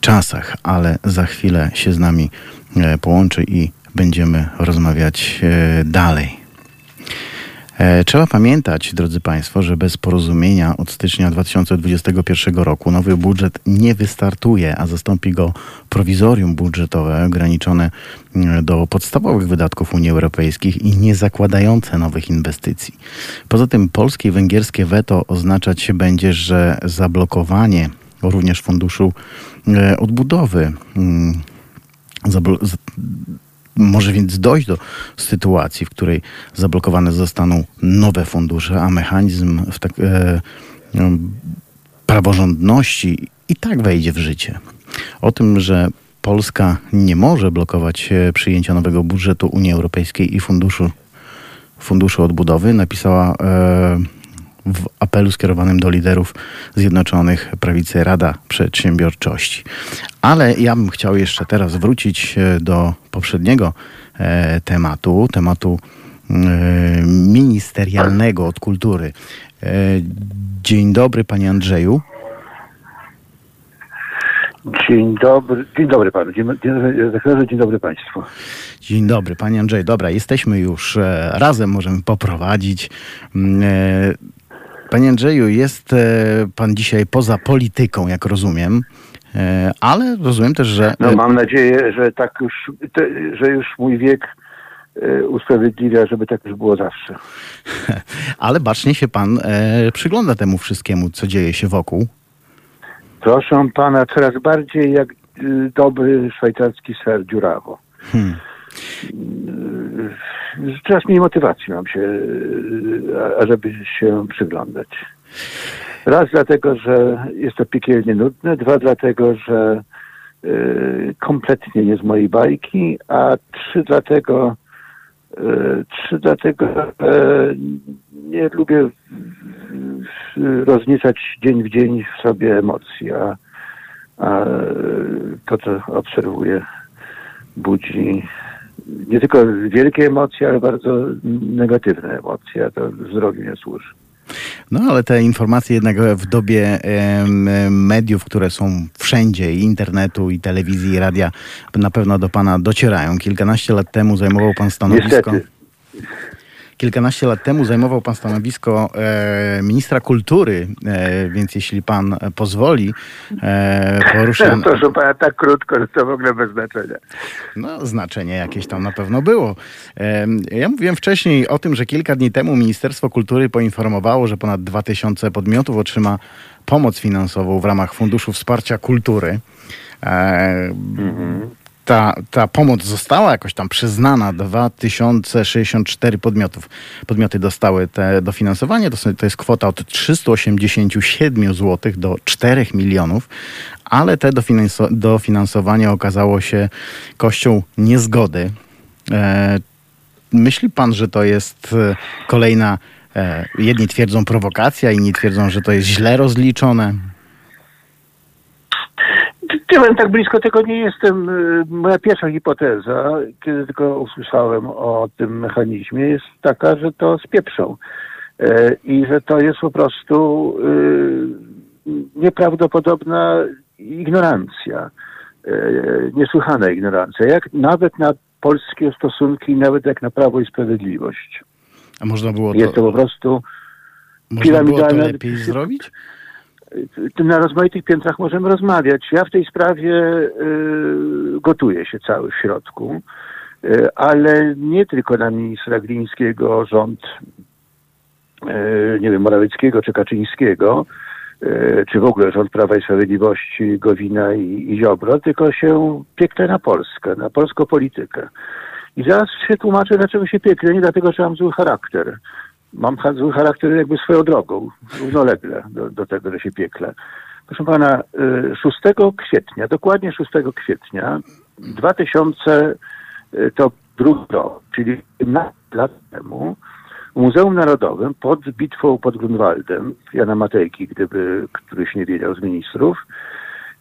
czasach, ale za chwilę się z nami połączy i będziemy rozmawiać e, dalej. E, trzeba pamiętać, drodzy Państwo, że bez porozumienia od stycznia 2021 roku nowy budżet nie wystartuje, a zastąpi go prowizorium budżetowe ograniczone mm, do podstawowych wydatków Unii Europejskiej i nie zakładające nowych inwestycji. Poza tym polskie i węgierskie weto oznaczać się będzie, że zablokowanie również funduszu e, odbudowy mm, może więc dojść do sytuacji, w której zablokowane zostaną nowe fundusze, a mechanizm w tak, e, no, praworządności i tak wejdzie w życie. O tym, że Polska nie może blokować e, przyjęcia nowego budżetu Unii Europejskiej i funduszu, funduszu odbudowy, napisała e, w apelu skierowanym do liderów Zjednoczonych Prawicy Rada Przedsiębiorczości. Ale ja bym chciał jeszcze teraz wrócić e, do poprzedniego e, tematu, tematu e, ministerialnego od kultury. Dzień dobry, panie Andrzeju. Dzień dobry, dzień dobry panu, dzień, dzień, dzień dobry państwu. Dzień dobry, panie Andrzej. Dobra, jesteśmy już razem, możemy poprowadzić. Panie Andrzeju, jest e, pan dzisiaj poza polityką, jak rozumiem, e, ale rozumiem też, że... No mam nadzieję, że tak już, że już mój wiek e, usprawiedliwia, żeby tak już było zawsze. Ale bacznie się pan przygląda temu wszystkiemu, co dzieje się wokół. Proszę pana, coraz bardziej jak dobry szwajcarski ser dziurawo. Hmm. Coraz mniej motywacji mam się, ażeby się przyglądać. Raz dlatego, że jest to piekielnie nudne, dwa dlatego, że y, kompletnie nie z mojej bajki, a trzy dlatego, y, trzy dlatego, nie lubię rozniecać dzień w dzień w sobie emocji, a, a to, co obserwuję, budzi nie tylko wielkie emocje, ale bardzo negatywne emocje, a to zdrowiu nie służy. No ale te informacje jednak w dobie mediów, które są wszędzie, i internetu, i telewizji, i radia, na pewno do pana docierają. Kilkanaście lat temu zajmował pan stanowisko. Niestety. Kilkanaście lat temu zajmował pan stanowisko e, ministra kultury, e, więc jeśli pan pozwoli, e, poruszę. Proszę pana, tak krótko, że to w ogóle bez znaczenia. No, znaczenie jakieś tam na pewno było. Em, Ja mówiłem wcześniej o tym, że kilka dni temu Ministerstwo Kultury poinformowało, że ponad 2000 podmiotów otrzyma pomoc finansową w ramach Funduszu Wsparcia Kultury. E, Ta, ta pomoc została jakoś tam przyznana. 2064 podmiotów, podmioty dostały te dofinansowanie. To, to jest kwota od 387 zł do 4 milionów, ale te dofinanso- dofinansowanie okazało się kością niezgody. E, myśli pan, że to jest e, kolejna, e, jedni twierdzą prowokacja, inni twierdzą, że to jest źle rozliczone? Wiem, tak blisko tego nie jestem. Y, Moja pierwsza hipoteza, kiedy tylko usłyszałem o tym mechanizmie, jest taka, że to spieprzą. E, I że to jest po prostu y, nieprawdopodobna ignorancja. Niesłychana ignorancja. Jak nawet na polskie stosunki, nawet jak na Prawo i Sprawiedliwość. A można było Jest to to, po prostu można było to lepiej zrobić? Na rozmaitych piętrach możemy rozmawiać. Ja w tej sprawie y, gotuję się cały w środku, y, ale nie tylko na ministra Glińskiego, rząd, y, nie wiem, Morawieckiego czy Kaczyńskiego, czy w ogóle rząd Prawa i Sprawiedliwości, Gowina i, i Ziobro, tylko się piekle na Polskę, na polską politykę. I zaraz się tłumaczę, dlaczego się piekle. Nie dlatego, że mam zły charakter. Mam charakter jakby swoją drogą, równolegle do, do tego, że się piekle. Proszę pana, y, 6 kwietnia, dokładnie 6 kwietnia 2000 y, to drugi czyli 15 lat temu, w Muzeum Narodowym pod bitwą pod Grunwaldem, Jana Matejki, gdyby któryś nie wiedział z ministrów,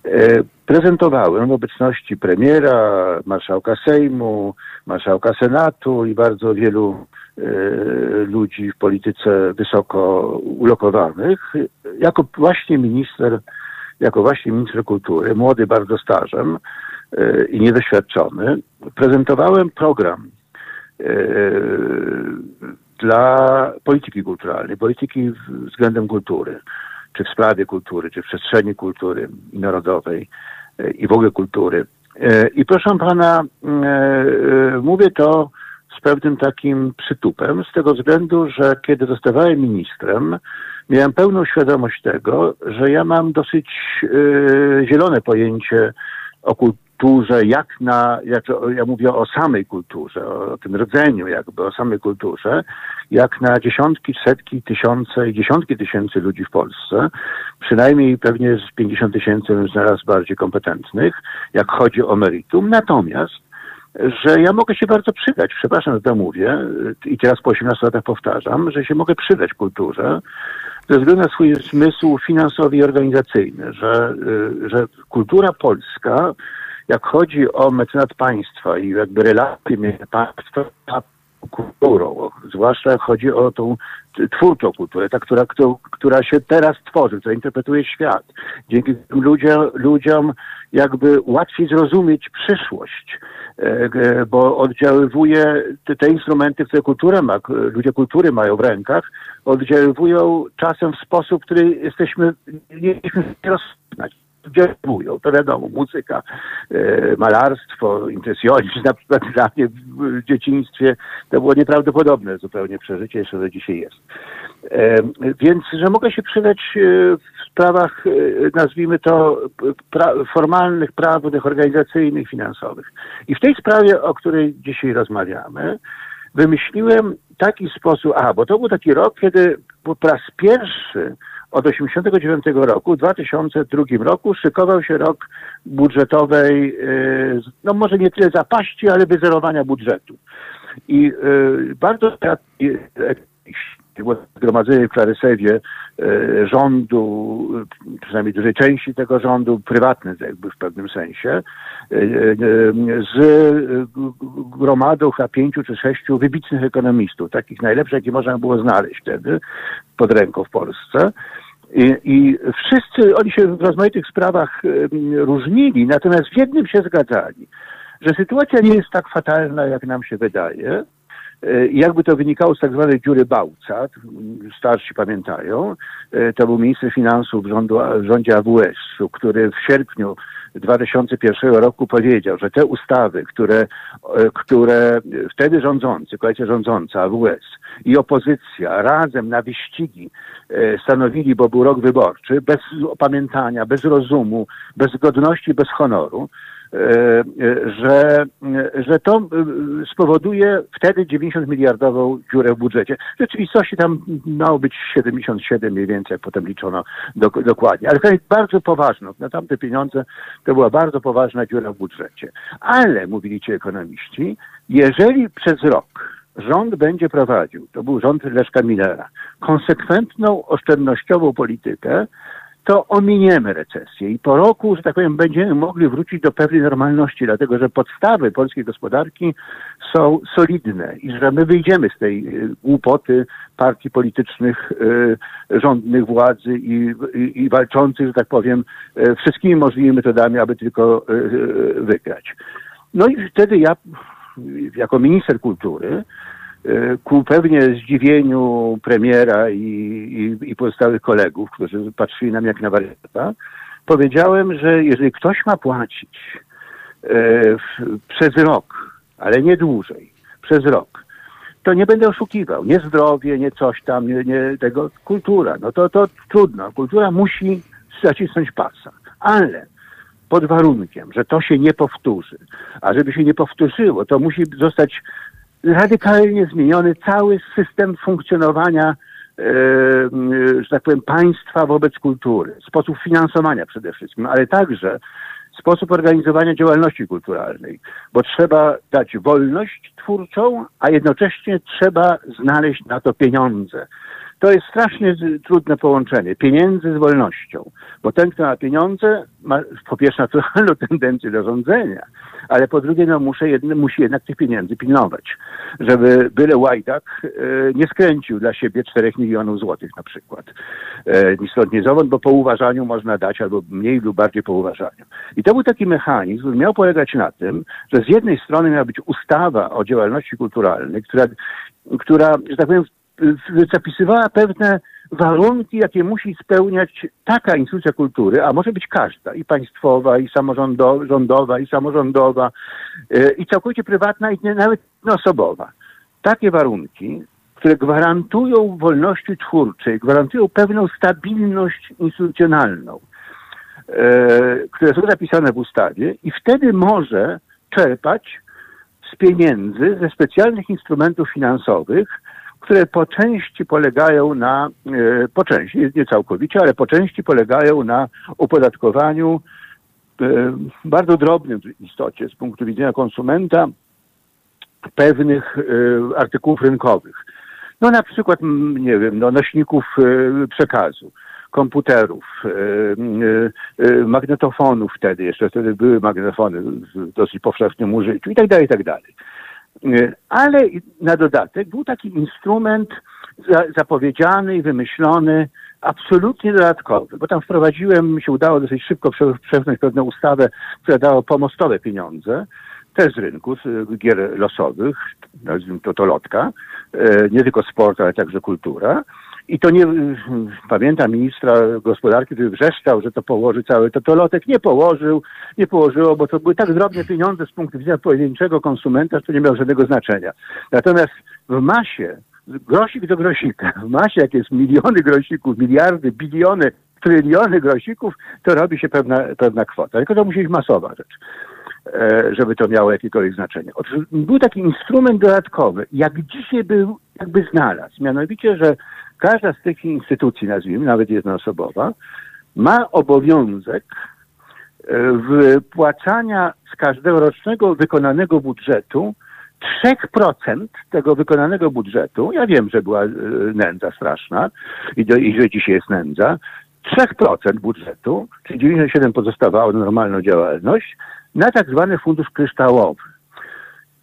e, prezentowałem w obecności premiera, marszałka Sejmu, marszałka Senatu i bardzo wielu ludzi w polityce wysoko ulokowanych, jako właśnie minister, jako właśnie minister kultury, młody bardzo stażem e, i niedoświadczony, prezentowałem program e, dla polityki kulturalnej, polityki względem kultury, czy w sprawie kultury, czy w przestrzeni kultury narodowej i w ogóle kultury. I proszę pana, mówię to z pewnym takim przytupem, z tego względu, że kiedy zostawałem ministrem, miałem pełną świadomość tego, że ja mam dosyć e, zielone pojęcie o kulturze, jak na, jak, ja mówię o samej kulturze, o, tym rdzeniu jakby, o samej kulturze, jak na dziesiątki, setki, tysiące i dziesiątki tysięcy ludzi w Polsce, przynajmniej pewnie z 50 tysięcy bym znalazł bardziej kompetentnych, jak chodzi o meritum. Natomiast że ja mogę się bardzo przydać, przepraszam, że to mówię i teraz po 18 latach powtarzam, że się mogę przydać kulturze ze względu na swój zmysł finansowy i organizacyjny, że, y, że kultura polska, jak chodzi o mecenat państwa i jakby relacje między państwem a kulturą, zwłaszcza chodzi o tą twórczą kulturę, ta, która, która się teraz tworzy, która interpretuje świat. Dzięki tym ludziom, ludziom jakby łatwiej zrozumieć przyszłość, e, e, bo oddziaływuje te, te instrumenty, które kultura ma, ludzie kultury mają w rękach, oddziaływują czasem w sposób, który jesteśmy, nie jesteśmy rozpoznać oddziaływują. To wiadomo, muzyka, e, malarstwo, impresjonizm na przykład dla mnie w dzieciństwie to było nieprawdopodobne zupełnie przeżycie, jeszcze do dzisiaj jest. E, więc, że mogę się przydać e, w sprawach, nazwijmy to, pra, formalnych, prawnych, organizacyjnych, finansowych. I w tej sprawie, o której dzisiaj rozmawiamy, wymyśliłem taki sposób, a bo to był taki rok, kiedy po raz pierwszy od 1989 roku, w 2002 roku szykował się rok budżetowej, y, no może nie tyle zapaści, ale wyzerowania budżetu. I y, bardzo zgromadzenie w Klarysewie e, rządu, przynajmniej dużej części tego rządu, prywatny jakby w pewnym sensie, e, e, z gromadą chyba pięciu czy sześciu wybitnych ekonomistów, takich najlepszych, jakie można było znaleźć wtedy pod ręką w Polsce. I, I, wszyscy, oni się w rozmaitych sprawach różnili, natomiast w jednym się zgadzali, że sytuacja nie jest tak fatalna, jak nam się wydaje, E, jakby to wynikało z tak zwanej dziury Bałca, starsi pamiętają, e, to był minister finansów w, rządu, w rządzie AWS-u, który w sierpniu 2001 roku powiedział, że te ustawy, które, e, które wtedy rządzący, koalicja rządząca, AWS i opozycja razem na wyścigi stanowili, bo był rok wyborczy, bez opamiętania, bez rozumu, bez godności, bez honoru, E, że, że to e, spowoduje wtedy 90 miliardową dziurę w budżecie. W rzeczywistości tam miało być 77 mniej więcej, potem liczono do, dokładnie. Ale to jest bardzo poważne. Na tamte pieniądze to była bardzo poważna dziura w budżecie. Ale, mówili ci ekonomiści, jeżeli przez rok rząd będzie prowadził, to był rząd Leszka Millera, konsekwentną, oszczędnościową politykę, to ominiemy recesję i po roku, że tak powiem, będziemy mogli wrócić do pewnej normalności, dlatego że podstawy polskiej gospodarki są solidne i że my wyjdziemy z tej y, głupoty partii politycznych y, rządnych władzy i, i, i walczących, że tak powiem, y, wszystkimi możliwymi metodami, aby tylko wygrać. No i wtedy ja, jako minister kultury, ku pewnie zdziwieniu premiera i, i, i pozostałych kolegów, którzy patrzyli na mnie jak na wariata, powiedziałem, że jeżeli ktoś ma płacić e, przez rok, ale nie dłużej, przez rok, to nie będę oszukiwał. Nie zdrowie, nie coś tam, nie, nie tego, kultura. No to, to trudno. Kultura musi zacisnąć pasa. Ale pod warunkiem, że to się nie powtórzy. A żeby się nie powtórzyło, to musi zostać radykalnie zmieniony cały system funkcjonowania, e, że tak powiem, państwa wobec kultury, sposób finansowania przede wszystkim, ale także sposób organizowania działalności kulturalnej, bo trzeba dać wolność twórczą, a jednocześnie trzeba znaleźć na to pieniądze. To jest strasznie trudne połączenie pieniędzy z wolnością, bo ten, kto ma pieniądze, ma po pierwsze naturalną tendencję do rządzenia, ale po drugie no, muszę jedne, musi jednak tych pieniędzy pilnować, żeby byle Łajdak e, nie skręcił dla siebie 4 milionów złotych na przykład. E, ni stąd, bo po uważaniu można dać albo mniej lub bardziej po uważaniu. I to był taki mechanizm, który miał polegać na tym, że z jednej strony miała być ustawa o działalności kulturalnej, która, która że tak powiem, zapisywała pewne warunki, jakie musi spełniać taka instytucja kultury, a może być każda, i państwowa, i samorządowa, i samorządowa, e, i całkowicie prywatna, i nawet osobowa. Takie warunki, które gwarantują wolności twórczej, gwarantują pewną stabilność instytucjonalną, e, które są zapisane w ustawie i wtedy może czerpać z pieniędzy, ze specjalnych instrumentów finansowych, które po części polegają na, e, po części, nie całkowicie, ale po części polegają na opodatkowaniu e, bardzo drobnym w istocie z punktu widzenia konsumenta pewnych e, artykułów rynkowych. No na przykład, nie wiem, no, nośników przekazu, komputerów, magnetofonów wtedy, jeszcze wtedy były magnetofony w dosyć powszechnym użyciu i tak dalej, i tak dalej. E, ale na dodatek był taki instrument zapowiedziany i wymyślony, absolutnie dodatkowy, bo tam wprowadziłem, mi się udało dosyć szybko przepchnąć pewną ustawę, która dała pomostowe pieniądze, też z rynku, z gier losowych, to to lotka, e, nie tylko sport, ale także kultura. I to nie, pamiętam ministra gospodarki, który wrzeszczał, że to położy cały totolotek. Nie położył, nie położyło, bo to były tak drobne pieniądze z punktu widzenia pojedynczego konsumenta, że to nie miało żadnego znaczenia. Natomiast w masie, grosik do grosika, w masie, jak jest miliony grosików, miliardy, biliony, tryliony grosików, to robi się pewna, pewna kwota. Tylko to musi być masowa rzecz e, żeby to miało jakiekolwiek znaczenie. Otóż był taki instrument dodatkowy, jak dzisiaj był, jakby znalazł, mianowicie, że każda z tych instytucji, nazwijmy, nawet jednoosobowa, ma obowiązek wypłacania z każdego rocznego wykonanego budżetu 3% tego wykonanego budżetu, ja wiem, że była nędza straszna i, do, i że dzisiaj jest nędza, 3% budżetu, czyli 97 pozostawało na normalną działalność, na tak zwany fundusz kryształowy.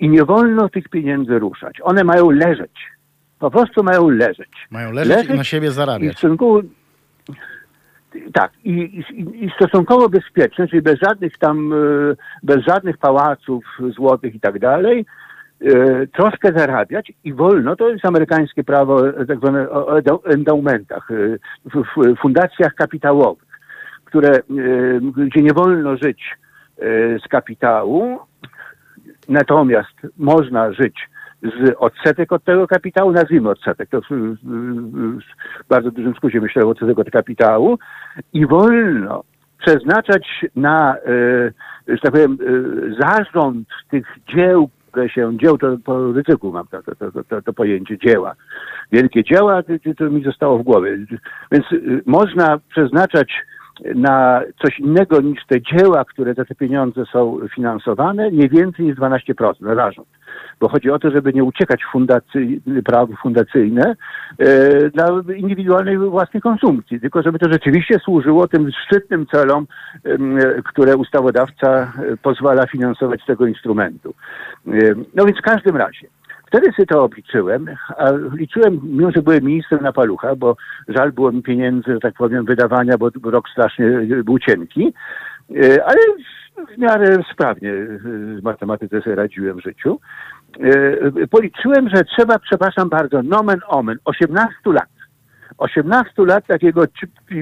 I nie wolno tych pieniędzy ruszać. One mają leżeć. Po prostu mają leżeć. Mają leżeć, leżeć i na siebie zarabiać. Tak, i, i, i, stosunkowo bezpieczne, czyli bez żadnych tam, e, bez żadnych pałaców złotych i tak dalej, e, troszkę zarabiać i wolno, to jest amerykańskie prawo tak zwane o endowmentach, e, w fundacjach kapitałowych, które, gdzie nie wolno żyć z kapitału, natomiast można żyć z odsetek od tego kapitału, nazwijmy odsetek, to w, w, w bardzo dużym skrócie myślę odsetek od kapitału i wolno przeznaczać na, e, że tak powiem, e, zarząd tych dzieł, które się, dzieł to po ryzyku mam to, to, to, to, pojęcie dzieła. Wielkie dzieła, to, to mi zostało w głowie. Więc e, można przeznaczać na coś innego niż te dzieła, które za te pieniądze są finansowane, nie więcej niż 12% na zarząd. Bo chodzi o to, żeby nie uciekać w fundacy, prawo fundacyjne e, dla indywidualnej własnej konsumpcji, tylko żeby to rzeczywiście służyło tym szczytnym celom, e, które ustawodawca e, pozwala finansować z tego instrumentu. E, no więc w każdym razie, Wtedy sobie to obliczyłem, a liczyłem, mimo że byłem ministrem na palucha, bo żal było mi pieniędzy, że tak powiem, wydawania, bo rok strasznie był cienki, e, ale w miarę sprawnie z matematyce sobie radziłem w życiu. E, policzyłem, że trzeba, przepraszam bardzo, nomen omen, 18 lat. 18 lat takiego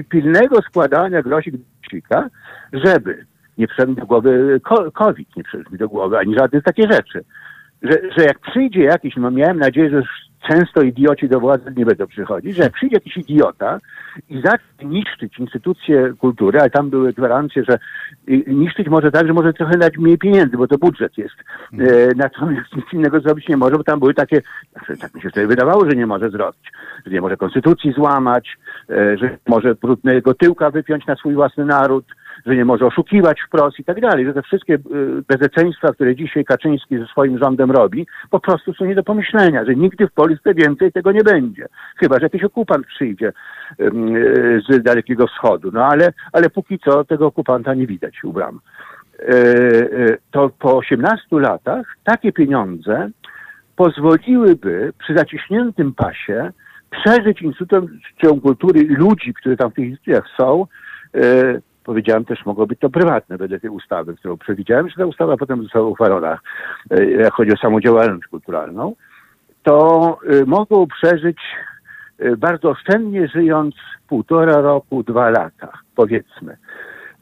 pilnego składania grosik do żeby nie przyszedł mi do głowy COVID, nie przyszedł mi do głowy, ani żadne takie rzeczy że, że jak przyjdzie jakiś, no miałem nadzieję, że często idioci do władzy nie będą przychodzić, że jak przyjdzie jakiś idiota i zacznie niszczyć instytucje kultury, ale tam były gwarancje, że niszczyć może tak, że może trochę dać mniej pieniędzy, bo to budżet jest. E, natomiast nic innego zrobić nie może, bo tam były takie, znaczy, tak mi się wtedy wydawało, że nie może zrobić, że nie może konstytucji złamać, e, że może brudnego tyłka wypiąć na swój własny naród, że nie może oszukiwać wprost i tak dalej, że te wszystkie y, bezeceństwa, które dzisiaj Kaczyński ze swoim rządem robi, po prostu są nie do pomyślenia, że nigdy w Polsce więcej tego nie będzie. Chyba, że jakiś okupant przyjdzie y, z Dalekiego Wschodu. No ale, ale póki co tego okupanta nie widać u bram. Y, to po 18 latach takie pieniądze pozwoliłyby przy zaciśniętym pasie przeżyć Instytutom Kultury ludzi, którzy tam w tych instytucjach są, powiedziałem też, mogło być to prywatne wedle tej ustawy, którą przewidziałem, że ta ustawa potem została uchwalona, e, jak chodzi o samodziałalność kulturalną, to e, mogą przeżyć e, bardzo oszczędnie żyjąc półtora roku, dwa lata, powiedzmy.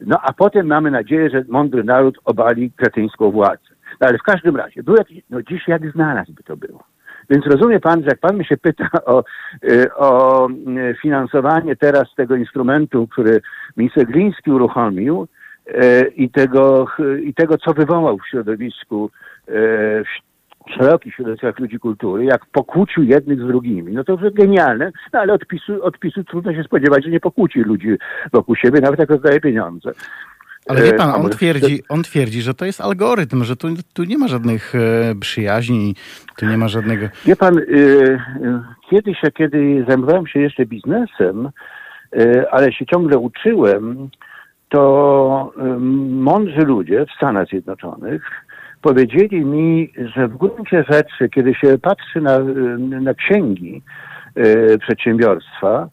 No a potem mamy nadzieję, że mądry naród obali kretyńską władzę. No ale w każdym razie, był jakiś, no dziś jak znalazł to było. Więc rozumie pan, że jak pan mnie się pyta o, y, o y, finansowanie teraz tego instrumentu, który minister Gliński uruchomił y, i tego, i tego co wywołał w środowisku, w szerokich środowiskach ludzi kultury, jak pokłócił jednych z drugimi. No to genialne, no ale odpisu, odpisu trudno się spodziewać, że nie pokłóci ludzi wokół siebie, nawet jak rozdaje pieniądze. Ale wie pan, on twierdzi, on twierdzi, że to jest algorytm, że tu, tu nie ma żadnych e, przyjaźni, tu nie ma żadnego... Wie pan, e, kiedyś, kiedy zajmowałem się jeszcze biznesem, e, ale się ciągle uczyłem, to mądrzy ludzie w Stanach Zjednoczonych powiedzieli mi, że w gruncie rzeczy, kiedy się patrzy na, na księgi przedsiębiorstwa,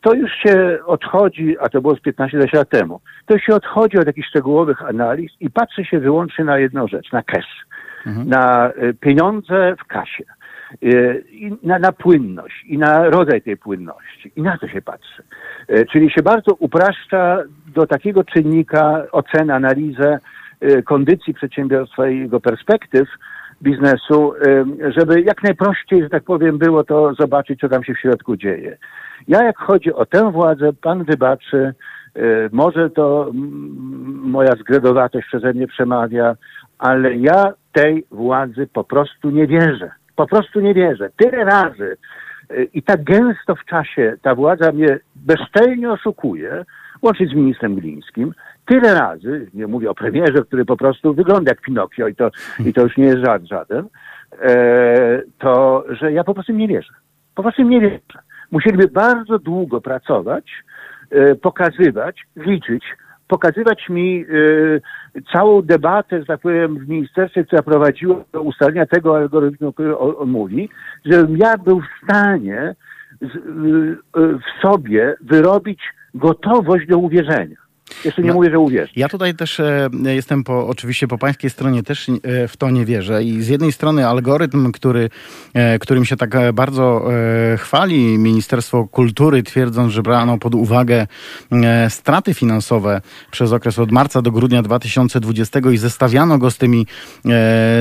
to już się odchodzi, a to było z 15 lat temu, to się odchodzi od jakichś szczegółowych analiz i patrzy się wyłącznie na jedną rzecz, na cash, mhm. na e, pieniądze w kasie, e, i na, na płynność i na rodzaj tej płynności. I na to się patrzy. E, czyli się bardzo upraszcza do takiego czynnika ocenę, analizę kondycji przedsiębiorstwa i jego perspektyw, biznesu, żeby jak najprościej, że tak powiem, było to zobaczyć, co tam się w środku dzieje. Ja jak chodzi o tę władzę, pan wybaczy, y, może to moja zgredowatość przeze mnie przemawia, ale ja tej władzy po prostu nie wierzę. Po prostu nie wierzę. Tyle razy E, I tak gęsto w czasie ta władza mnie bezczelnie oszukuje, łącznie z ministrem Glińskim, tyle razy, nie mówię o premierze, który po prostu wygląda jak Pinokio i to, i to już nie jest żaden, żaden, e, to, że ja po prostu nie wierzę. Po prostu nie wierzę. Musieliby bardzo długo pracować, e, pokazywać, liczyć, pokazywać mi e, całą debatę, że tak powiem, w ministerstwie, która prowadziła do ustalenia tego algorytmu, który on, on mówi, żebym ja był w stanie z, w sobie wyrobić gotowość do uwierzenia. Jeszcze nie no, mówię, że uwierzę. Ja tutaj też e, jestem po, oczywiście po pańskiej stronie też e, w to nie wierzę. I z jednej strony algorytm, który, e, którym się tak e, bardzo e, chwali Ministerstwo Kultury, twierdząc, że brano pod uwagę e, straty finansowe przez okres od marca do grudnia 2020 i zestawiano go z tymi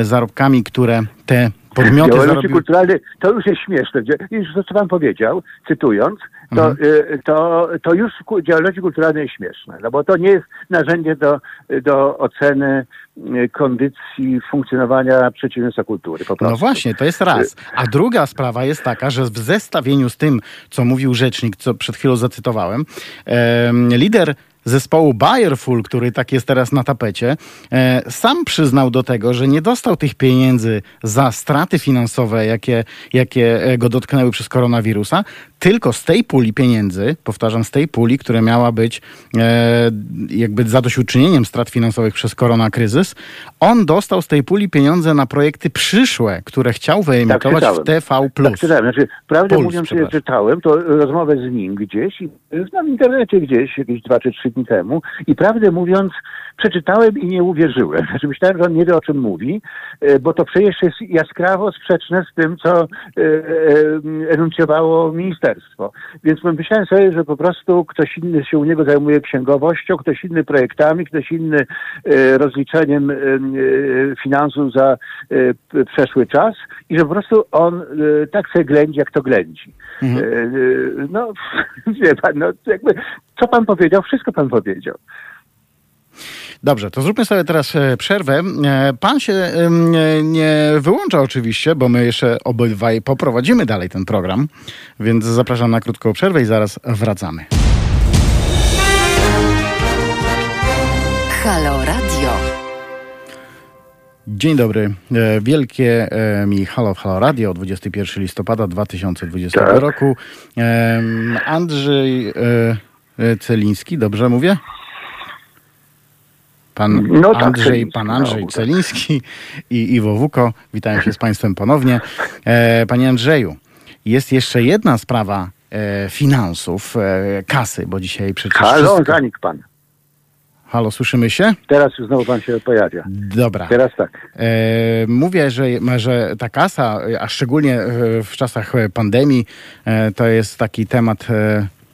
zarobkami, które te podmioty zarobiły... kulturalne, to już jest śmieszne. Już to, co pan powiedział, cytując, to, mhm. Y, to, to już działalności kulturalnej jest śmieszne, no bo to nie jest narzędzie do, do oceny y, kondycji funkcjonowania przedsiębiorstwa kultury. No właśnie, to jest raz. A druga sprawa jest taka, że w zestawieniu z tym, co mówił rzecznik, co przed chwilą zacytowałem, lider zespołu Bayerful, który tak jest teraz na tapecie, e, sam przyznał do tego, że nie dostał tych pieniędzy za straty finansowe, jakie, jakie e, go dotknęły przez koronawirusa, tylko z tej puli pieniędzy, powtarzam, z tej puli, która miała być e, jakby zadośćuczynieniem strat finansowych przez koronakryzys, on dostał z tej puli pieniądze na projekty przyszłe, które chciał wyemitować tak, w TV+. Tak, czytałem. Znaczy, prawdę Puls, mówiąc, że czytałem, to rozmowę z nim gdzieś, na internecie gdzieś, jakieś dwa czy trzy dni temu i prawdę mówiąc, przeczytałem i nie uwierzyłem. Znaczy myślałem, że on nie wie o czym mówi, e, bo to przecież jest jaskrawo sprzeczne z tym, co e, e, enuncjowało ministerstwo. Więc myślałem sobie, że po prostu ktoś inny się u niego zajmuje księgowością, ktoś inny projektami, ktoś inny rozliczeniem finansów za przeszły czas i że po prostu on tak sobie ględzi, jak to ględzi. Mhm. No, wie pan, no jakby, co pan powiedział, wszystko pan powiedział. Dobrze, to zróbmy sobie teraz e, przerwę. E, pan się nie wyłącza oczywiście, bo my jeszcze obydwaj poprowadzimy dalej ten program, więc zapraszam na krótką przerwę i zaraz wracamy. Halo Radio. Dzień dobry. E, wielkie mi Halo Halo Radio 21 listopada 2020 tak. roku. Andrzej Celiński, dobrze mówię? Pan no tak, Andrzej, pan Andrzej no, Celiński i Iwo Wuko. Witam się z Państwem ponownie. E, panie Andrzeju, jest jeszcze jedna sprawa e, finansów, e, kasy, bo dzisiaj przecież. Halo, wszystko... zanik pan. Halo, słyszymy się? Teraz już znowu pan się pojawia. Dobra. Teraz tak. E, mówię, że, że ta kasa, a szczególnie w czasach pandemii, to jest taki temat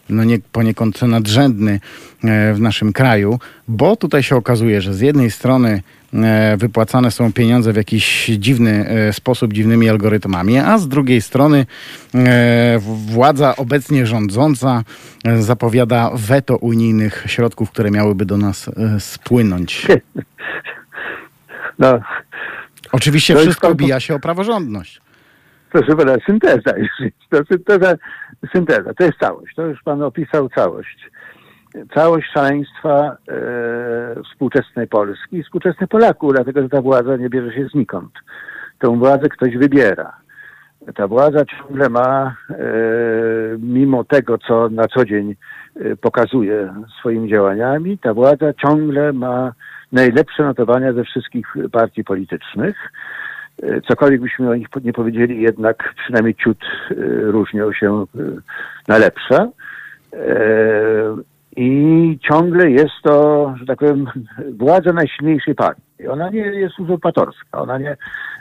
no nie, poniekąd nadrzędny e, w naszym kraju, bo tutaj się okazuje, że z jednej strony e, wypłacane są pieniądze w jakiś dziwny e, sposób, dziwnymi algorytmami, a z drugiej strony władza obecnie rządząca zapowiada weto unijnych środków, które miałyby do nas spłynąć. No, Oczywiście wszystko obija się o praworządność proszę pana, synteza jest. To synteza, synteza, to jest całość. To już pan opisał całość. Całość szaleństwa e, współczesnej Polski i współczesnych Polaków, dlatego że ta władza nie bierze się znikąd. Tą władzę ktoś wybiera. Ta władza ciągle ma, e, mimo tego, co na co dzień e, pokazuje swoimi działaniami, ta władza ciągle ma najlepsze notowania ze wszystkich partii politycznych. E, cokolwiek byśmy o nich nie powiedzieli, jednak przynajmniej ciut e, różnią się e, na lepsze. I ciągle jest to, że tak powiem, władza najsilniejszej partii. Ona nie jest uzurpatorska, ona nie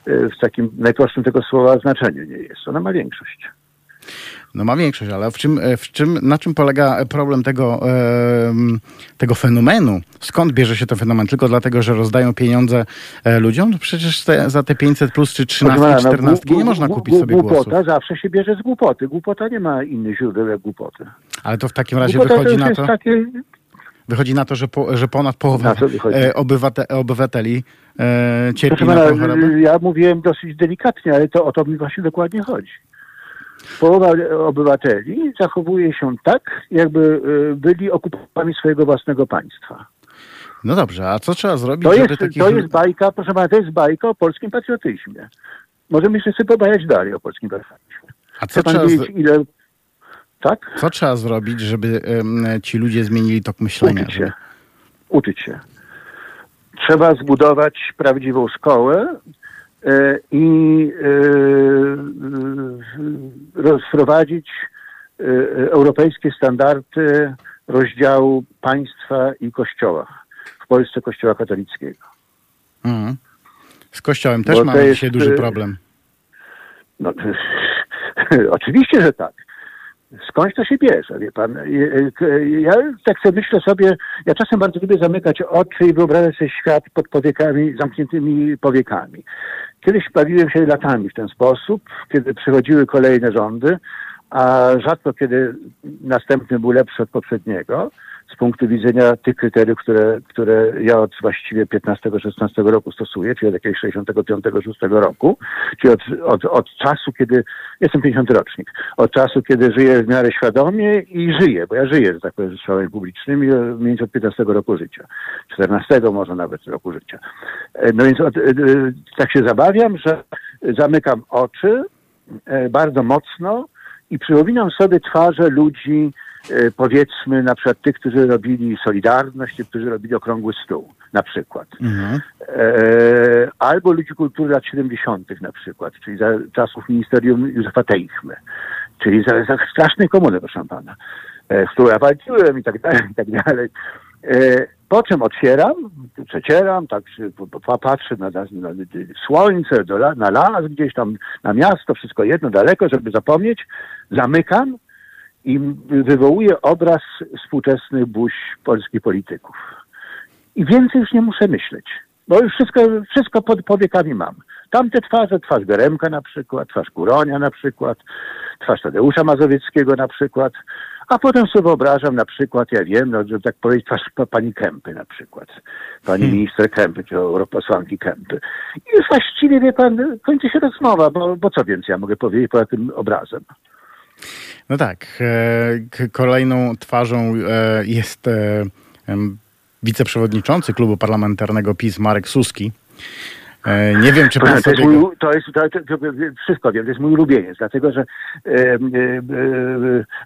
w takim najprostszym tego słowa znaczeniu nie jest. Ona ma większość. No ma większość, ale w czym, w czym, na czym polega problem tego, tego fenomenu? Skąd bierze się ten fenomen? Tylko dlatego, że rozdają pieniądze e, ludziom? No przecież te, za te 500 plus czy 13, 14 no, nie można kupić sobie głosów. Głupota zawsze się bierze z głupoty. Głupota nie ma innych źródeł jak głupoty. Ale to w takim razie głupota wychodzi to na to... Takie... Wychodzi na to, że, po, że ponad połowa e, obywate, obywateli e, cierpi Proszę na Ja mówiłem dosyć delikatnie, ale to o to mi właśnie dokładnie chodzi. Połowa obywateli zachowuje się tak, jakby e, byli okupantami swojego własnego państwa. No dobrze, a co trzeba zrobić, To żeby jest, takich... to jest bajka, proszę pana, to jest bajka o polskim patriotyzmie. Możemy jeszcze sobie pobajać dalej o polskim patriotyzmie. A co trzeba, wiedzieć, ile... Tak? co trzeba zrobić, żeby em, ci ludzie zmienili tok myślenia? Uczyć Żeby... się. Uczyć się. Trzeba zbudować prawdziwą szkołę i e, rozprowadzić e, europejskie standardy rozdziału państwa i kościoła. W Polsce kościoła katolickiego. Mhm. Z kościołem też Bo mamy jest, dzisiaj duży problem. No, oczywiście, że tak. Skądś to się bierze, wie pan? Ja tak sobie myślę sobie, ja czasem bardzo lubię zamykać oczy i wyobrażać sobie świat pod powiekami, zamkniętymi powiekami. Kiedyś bawiłem się latami w ten sposób, kiedy przychodziły kolejne rządy, a rzadko kiedy następny był lepszy od poprzedniego z punktu widzenia tych kryteriów, które, które ja od właściwie 15-16 roku stosuję, czyli od jakiegoś 65-6 roku, czyli od, od, od czasu, kiedy, jestem 50 rocznik, od czasu, kiedy żyję w miarę świadomie i żyję, bo ja żyję, że tak powiem, sprawami publicznymi mniej od 15 roku życia, 14 może nawet roku życia. No więc od, e, tak się zabawiam, że zamykam oczy e, bardzo mocno i przypominam sobie twarze ludzi, powiedzmy na przykład tych, którzy robili Solidarność, tych, którzy robili Okrągły Stół, na przykład. Mhm. E, albo ludzi kultury lat 70. na przykład, czyli za czasów ministerium Józefa Teichmy, czyli za, za strasznej komuny, proszę pana, e, ja walczyłem i tak dalej, i tak dalej. E, po czym otwieram, przecieram, tak patrzę na, na, na słońce, do, na las gdzieś tam, na miasto, wszystko jedno, daleko, żeby zapomnieć, zamykam i wywołuję obraz współczesnych buź polskich polityków. I więcej już nie muszę myśleć, bo już wszystko, wszystko pod powiekami mam. Tamte twarze, twarz Geremka na przykład, twarz Kuronia na przykład, twarz Tadeusza Mazowieckiego na przykład, a potem sobie wyobrażam na przykład, ja wiem, no, że tak powiedzieć, twarz pa- pani Kępy na przykład, pani minister Kępy, czy europosłanki Kępy. I już właściwie, wie pan, kończy się rozmowa, bo, bo co więcej ja mogę powiedzieć poza tym obrazem. No tak. e, Kolejną twarzą e, jest e, wiceprzewodniczący klubu parlamentarnego PiS Marek Suski. Nie wiem, czy pan To jest, sobie... go- mój, to jest to, to, to, wszystko wiem, to jest mój ulubieniec, dlatego że e, e,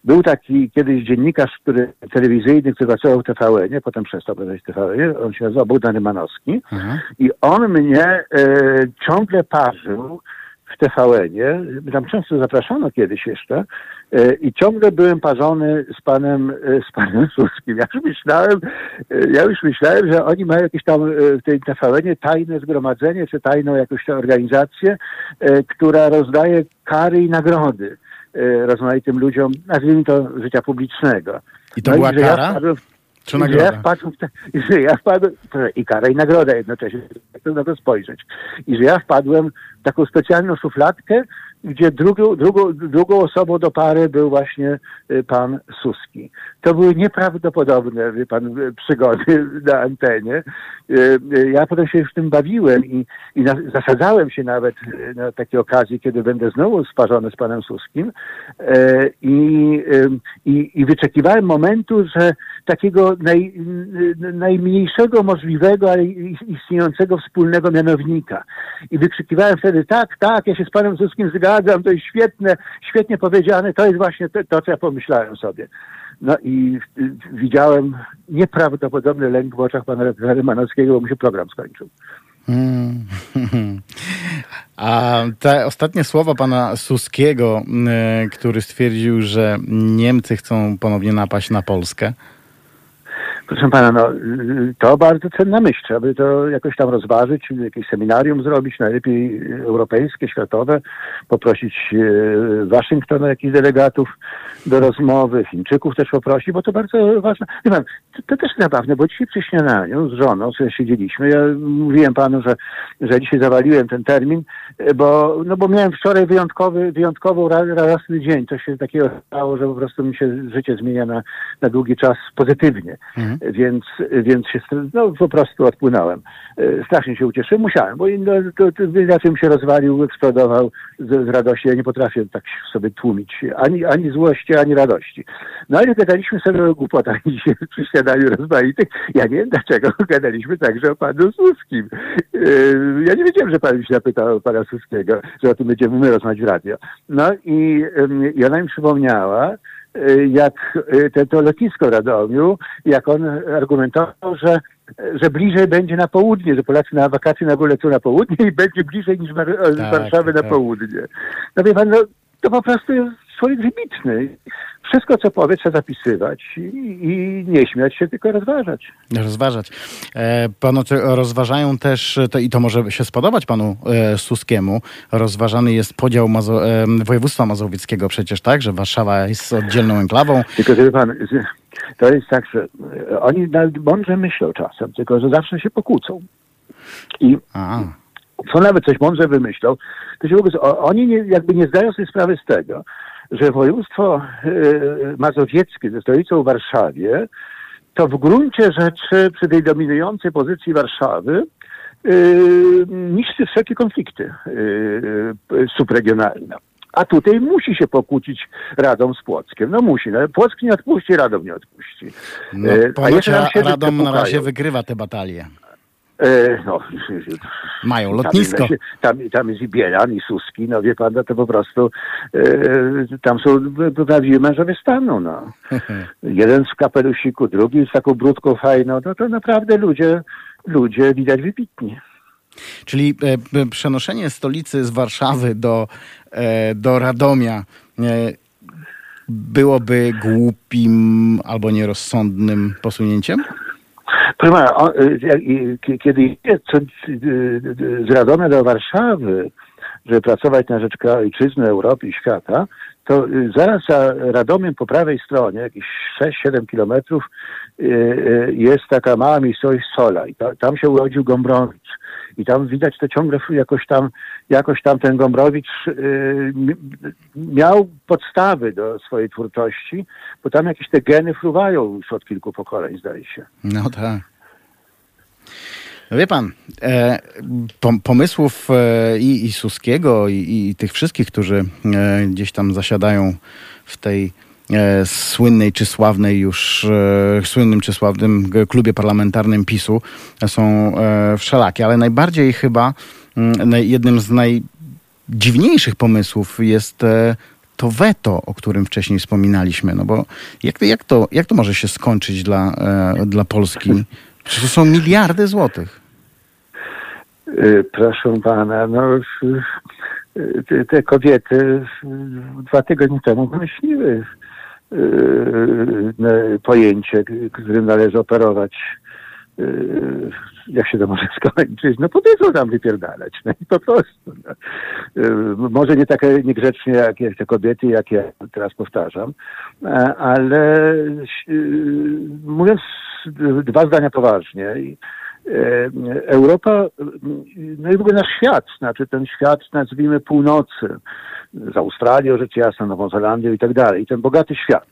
był taki kiedyś dziennikarz który, telewizyjny, który pracował w TVN-ie, potem przestał pracować w TVN-ie, on się nazywał Bogdan Rymanowski Aha. i on mnie e, ciągle parzył w TVN-ie, tam często zapraszano kiedyś jeszcze e, i ciągle byłem parzony z panem, e, z panem Suskim. Ja już myślałem, e, ja już myślałem, że oni mają jakieś tam w tej TVN-ie tajne zgromadzenie, czy tajną jakąś tam organizację, która rozdaje kary i nagrody rozmaitym ludziom, nazwijmy to życia publicznego. I to No była ja kara? w- Czy że ja nagroda? wpadłem te, że ja wpadłem, i kara i nagroda jednocześnie, to na to spojrzeć. I że ja wpadłem w taką specjalną szufladkę, gdzie drugą, drugą, drugą osobą do pary był właśnie y, pan Suski. To były nieprawdopodobne, wie pan, przygody na antenie. Y, y, Ja potem się już tym bawiłem i, i zasadzałem się nawet na takie okazje, kiedy będę znowu sparzony z panem Suskim E, i, i, i wyczekiwałem momentu, że takiego naj, najmniejszego możliwego, ale istniejącego wspólnego mianownika. I wykrzykiwałem wtedy, tak, tak, ja się z panem Suskim zgadzam, to jest świetne, świetnie powiedziane, to jest właśnie to, to co ja pomyślałem sobie. No i y, widziałem nieprawdopodobny lęk w oczach pana redaktora Rymanowskiego, bo mu się program skończył. Mm. A te ostatnie słowa pana Suskiego, e, który stwierdził, że Niemcy chcą ponownie napaść na Polskę. Proszę pana, no, to bardzo cenna myśl. Aby to jakoś tam rozważyć, jakieś seminarium zrobić, najlepiej europejskie, światowe, poprosić y, Waszyngton o jakichś delegatów do rozmowy, Chińczyków też poprosić, bo to bardzo ważne. Wie pan, to, to też zabawne, bo dzisiaj przy śniadaniu z żoną sobie siedzieliśmy, ja mówiłem panu, że, że dzisiaj zawaliłem ten termin, y, bo, no bo miałem wczoraj wyjątkowy, wyjątkowo ra- radosny dzień. To się takiego stało, że po prostu mi się życie zmienia na, na długi czas pozytywnie. Mhm. Więc, więc się, no, po prostu odpłynąłem. E, strasznie się ucieszyłem, musiałem, bo no, to, to, inaczej mi się rozwalił, eksplodował z, z, radości. Ja nie potrafię tak sobie tłumić ani, ani złości, ani radości. No ale gadaliśmy sobie o głupotach dzisiaj przy śniadaniu rozmaitych. Ja nie wiem dlaczego gadaliśmy także o panu Suskim. E, ja nie wiedziałem, że pan się zapytał pana Suskiego, że o tym będziemy my rozmawiać w radio. No i, i ona mi przypomniała, jak te, to lotnisko Radomiu, jak on argumentował, że że bliżej będzie na południe, że Polacy na wakacje na lecą na południe i będzie bliżej niż War tak, Warszawy tak, na południe. No wie pan, no, to po prostu jest człowiek wybitny. Wszystko, co powie, trzeba zapisywać i, i nie śmiać się, tylko rozważać. Rozważać. E, panu rozważają też, to, i to może się spodobać panu e, Suskiemu, rozważany jest podział Mazo e, województwa mazowieckiego przecież, tak? Że Warszawa jest oddzielną enklawą. Tylko, że pan, to jest tak, że oni mądrze myślą czasem, tylko że zawsze się pokłócą. I A. co nawet coś mądrze wymyślą, to się w ogóle, oni nie, jakby nie zdają sobie sprawy z tego, że województwo y, mazowieckie ze stolicą w Warszawie, to w gruncie rzeczy przy tej dominującej pozycji Warszawy yy, niszczy wszelkie konflikty yy, subregionalne. A tutaj musi się pokłócić Radom z Płockiem. No musi. No, Płock nie odpuści, Radom nie odpuści. No, A jeszcze nam się Radom na razie wygrywa te batalie. E, no, Mają lotnisko. Tam, tam, tam jest i Bielan, i Suski, no wie pan, no to po prostu e, tam są prawdziwi mężowie stanu, no. Jeden w kapelusiku, drugi z taką brudką fajną, no to naprawdę ludzie, ludzie widać wybitni. Czyli e, przenoszenie stolicy z Warszawy do, e, do Radomia e, byłoby głupim albo nierozsądnym posunięciem? Proszę pana, y, kiedy jest z Radomia do Warszawy, żeby pracować na rzecz ojczyzny, Europy i świata, to y, zaraz za Radomiem po prawej stronie, jakieś 6-7 kilometrów, y, jest taka mała miejscowość Sola i tam się urodził Gombrowicz. I tam widać to ciągle jakoś tam, jakoś tam ten Gombrowicz miał podstawy do swojej twórczości, bo tam jakieś te geny fruwają już od kilku pokoleń, zdaje się. No tak. No wie pan, e, pomysłów e, i, Suskiego, i, i, tych wszystkich, którzy e, gdzieś tam zasiadają w tej E, słynnej czy sławnej już, e, słynnym czy sławnym klubie parlamentarnym PiSu są e, wszelakie, ale najbardziej chyba mm, jednym z najdziwniejszych pomysłów jest to weto, o którym wcześniej wspominaliśmy. No bo jak, jak, to, jak to może się skończyć dla, dla Polski? Przecież to są miliardy złotych. Proszę pana, no te kobiety dwa tygodnie temu wymyśliły pojęcie, którym należy operować. Jak się to może skończyć? No powiedzą tam wypierdalać. No i po prostu. No. Yy, może nie tak niegrzecznie jak, jak te kobiety, jak ja teraz powtarzam, ale mówiąc dwa zdania poważnie, Europa, no i w ogóle nasz świat, znaczy ten świat nazwijmy północy, z Australią, rzecz jasna, Nową Zelandią i tak dalej. Ten bogaty świat,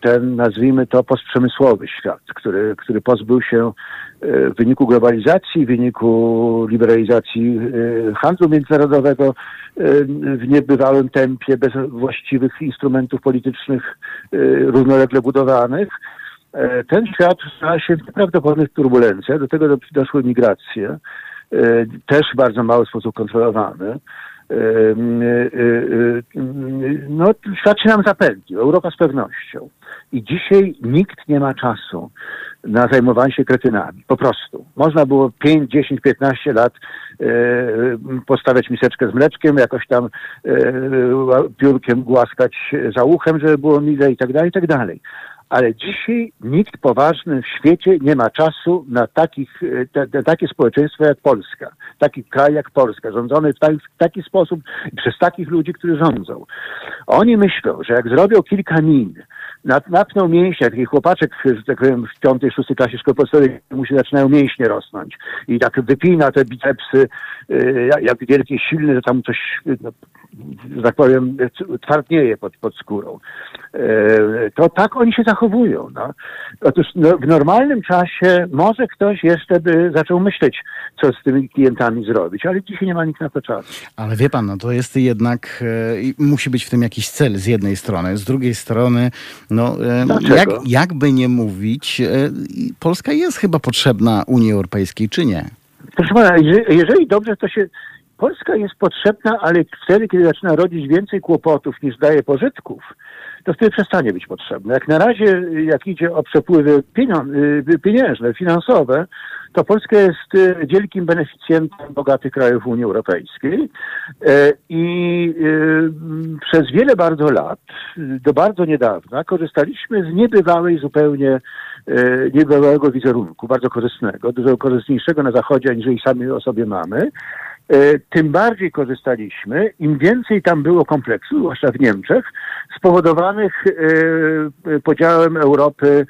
ten nazwijmy to postprzemysłowy świat, który, który pozbył się e, w wyniku globalizacji, w wyniku liberalizacji e, handlu międzynarodowego e, w niebywałym tempie, bez właściwych instrumentów politycznych równolegle budowanych, ten świat znalazł się w nieprawdopodobnych turbulencjach, do tego doszły migracje, też bardzo mały sposób kontrolowane. No, świat się nam zapędził, Europa z pewnością. I dzisiaj nikt nie ma czasu na zajmowanie się kretynami. Po prostu. Można było 5, 10, 15 lat postawiać miseczkę z mleczkiem, jakoś tam piórkiem głaskać za uchem, żeby było mile i tak dalej, i tak dalej ale dzisiaj nikt poważny w świecie nie ma czasu na takich, te, te, takie społeczeństwo jak Polska, taki kraj jak Polska, rządzony w, taki, w taki sposób przez takich ludzi, którzy rządzą. Oni myślą, że jak zrobią kilka min, napną mięśnie, taki chłopaczek, że tak powiem, w piątej, szóstej klasie szkoły podstawowej mu się zaczynają mięśnie rosnąć i tak wypina te bicepsy, y, jak wielkie, silne, że tam coś, no, że tak powiem, twardnieje pod, pod skórą. E, to tak oni się zachowują zachowują. No. Otóż no, w normalnym czasie może ktoś jeszcze by zaczął myśleć, co z tymi klientami zrobić, ale dzisiaj nie ma nikt na to czasu. Ale wie pan, no to jest jednak, e, musi być w tym jakiś cel z jednej strony, z drugiej strony, no e, jak, jakby nie mówić, e, Polska jest chyba potrzebna Unii Europejskiej, czy nie? Proszę pana, jeżeli dobrze, to się Polska jest potrzebna, ale wtedy, kiedy zaczyna rodzić więcej kłopotów niż daje pożytków, to wtedy przestanie być potrzebna. Jak na razie, jak idzie o przepływy y, pieniężne, finansowe, to Polska jest y, wielkim beneficjentem bogatych krajów Unii Europejskiej e, i y, przez wiele bardzo lat, do bardzo niedawna, korzystaliśmy z niebywałej zupełnie niebywałego wizerunku, bardzo korzystnego, dużo korzystniejszego na Zachodzie, aniżeli sami o sobie mamy. E, tym bardziej korzystaliśmy, im więcej tam było kompleksów, zwłaszcza w Niemczech, spowodowanych e, podziałem Europy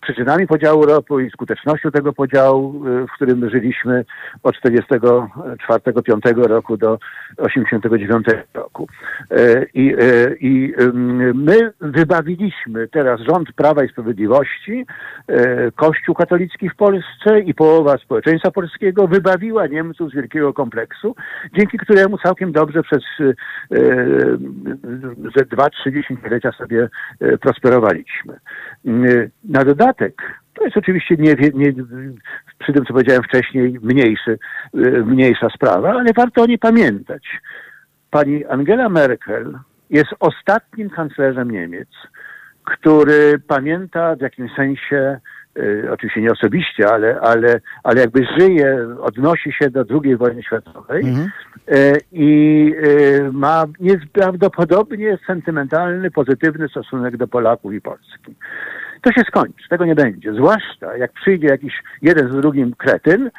przyczynami podziału Europy i skutecznością tego podziału, y, w którym żyliśmy od 44-5 roku do 89 roku. Y, I, I my wybawiliśmy teraz rząd Prawa i Sprawiedliwości, Kościół katolicki w Polsce i połowa społeczeństwa polskiego wybawiła Niemców z wielkiego kompleksu, dzięki któremu całkiem dobrze przez ze dwa, trzy dziesięciolecia sobie prosperowaliśmy. Na dodatek, to jest oczywiście nie, nie, przy tym, co powiedziałem wcześniej, mniejszy, y, mniejsza sprawa, ale warto o niej pamiętać. Pani Angela Merkel jest ostatnim kanclerzem Niemiec, który pamięta w jakimś sensie, y, oczywiście nie osobiście, ale, ale, ale jakby żyje, odnosi się do II wojny światowej mhm. y, i ma nieprawdopodobnie sentymentalny, pozytywny stosunek do Polaków i Polski. To się skończy, tego nie będzie. Zwłaszcza jak przyjdzie jakiś jeden z drugim kretyn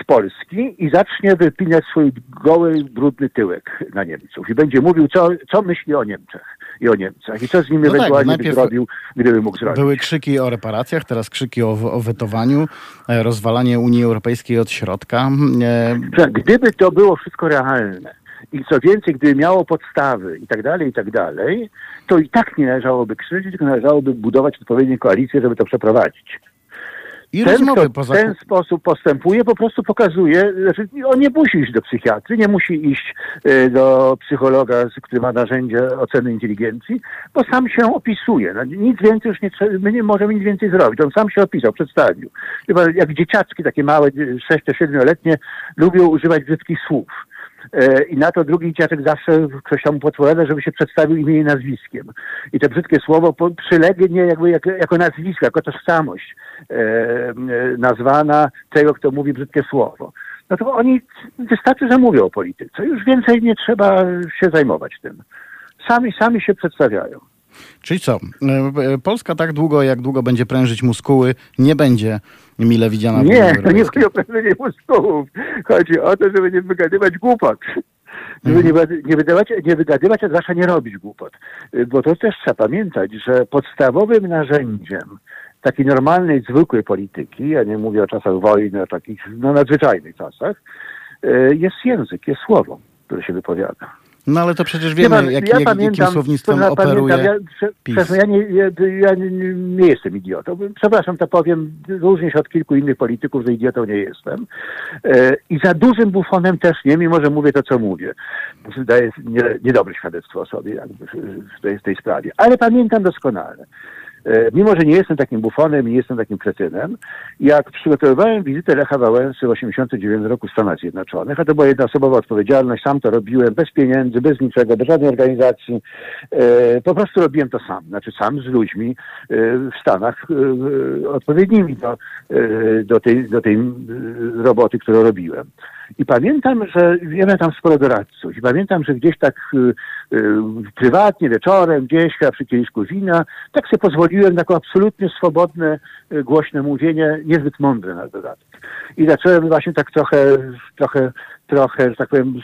z Polski i zacznie wypinać swój goły, brudny tyłek na Niemców i będzie mówił, co, co myśli o Niemczech i o Niemcach i co z nimi no tak, ewentualnie tak, by zrobił, gdyby mógł zrobić. Były krzyki o reparacjach, teraz krzyki o, o wetowaniu, e, rozwalanie Unii Europejskiej od środka. E... Gdyby to było wszystko realne, i co więcej, gdyby miało podstawy i tak dalej, i tak dalej, to i tak nie należałoby krzyczeć, tylko należałoby budować odpowiednie koalicje, żeby to przeprowadzić. I ten, kto poza... ten sposób postępuje, po prostu pokazuje, znaczy on nie musi iść do psychiatry, nie musi iść y, do psychologa, który ma narzędzie oceny inteligencji, bo sam się opisuje. No, nic więcej już nie trzeba, my nie możemy nic więcej zrobić. On sam się opisał, przedstawił. Chyba jak dzieciaczki, takie małe, 6-7-letnie, lubią używać brzydkich słów. E, I na to drugi dzieciaczek zawsze ktoś tam podpowiada, żeby się przedstawił imieniem i nazwiskiem. I to brzydkie słowo przylegnie jakby jako, jako nazwisko, jako tożsamość e, e, nazwana tego, kto mówi brzydkie słowo. No to oni wystarczy, że mówią o polityce. Już więcej nie trzeba się zajmować tym. Sami, sami się przedstawiają. Czyli co? E, Polska tak długo, jak długo będzie prężyć muskuły, nie będzie mile widziana Nie, to nie chodzi o prężenie muskułów. Chodzi o to, żeby nie wygadywać głupot. Żeby nie, mhm. nie, wydawać, nie wygadywać, a zwłaszcza nie robić głupot. E, bo to też trzeba pamiętać, że podstawowym narzędziem takiej normalnej, zwykłej polityki, ja nie mówię o czasach wojny, o takich no, nadzwyczajnych czasach, e, jest język, jest słowo, które się wypowiada. No ale to przecież wiemy, ja, jak, ja jak, pamiętam, jakim słownictwem operuje ja. Ja, nie, ja, nie, jestem idiotą. Przepraszam, to powiem, różnie się od kilku innych polityków, że idiotą nie jestem. E, I za dużym bufonem też nie, mimo że mówię to, co mówię. Daję nie, niedobre świadectwo o sobie jakby w tej, w tej sprawie. Ale pamiętam doskonale. E, mimo, że nie jestem takim bufonem nie jestem takim kretynem, jak przygotowywałem wizytę Lecha Wałęsy w 89 roku w Stanach Zjednoczonych, a to była jednoosobowa odpowiedzialność, sam to robiłem, bez pieniędzy, bez niczego, bez żadnej organizacji, e, po prostu robiłem to sam, znaczy sam z ludźmi e, w Stanach odpowiednimi do, do, tej, do tej roboty, którą robiłem. I pamiętam, że wiemy tam sporo doradców. I pamiętam, że gdzieś tak y, y, prywatnie, wieczorem, gdzieś przy kieliszku wina, tak sobie pozwoliłem na absolutnie swobodne, y, głośne mówienie, niezbyt mądre na dodatek. I zacząłem właśnie tak trochę, trochę, trochę, że tak powiem,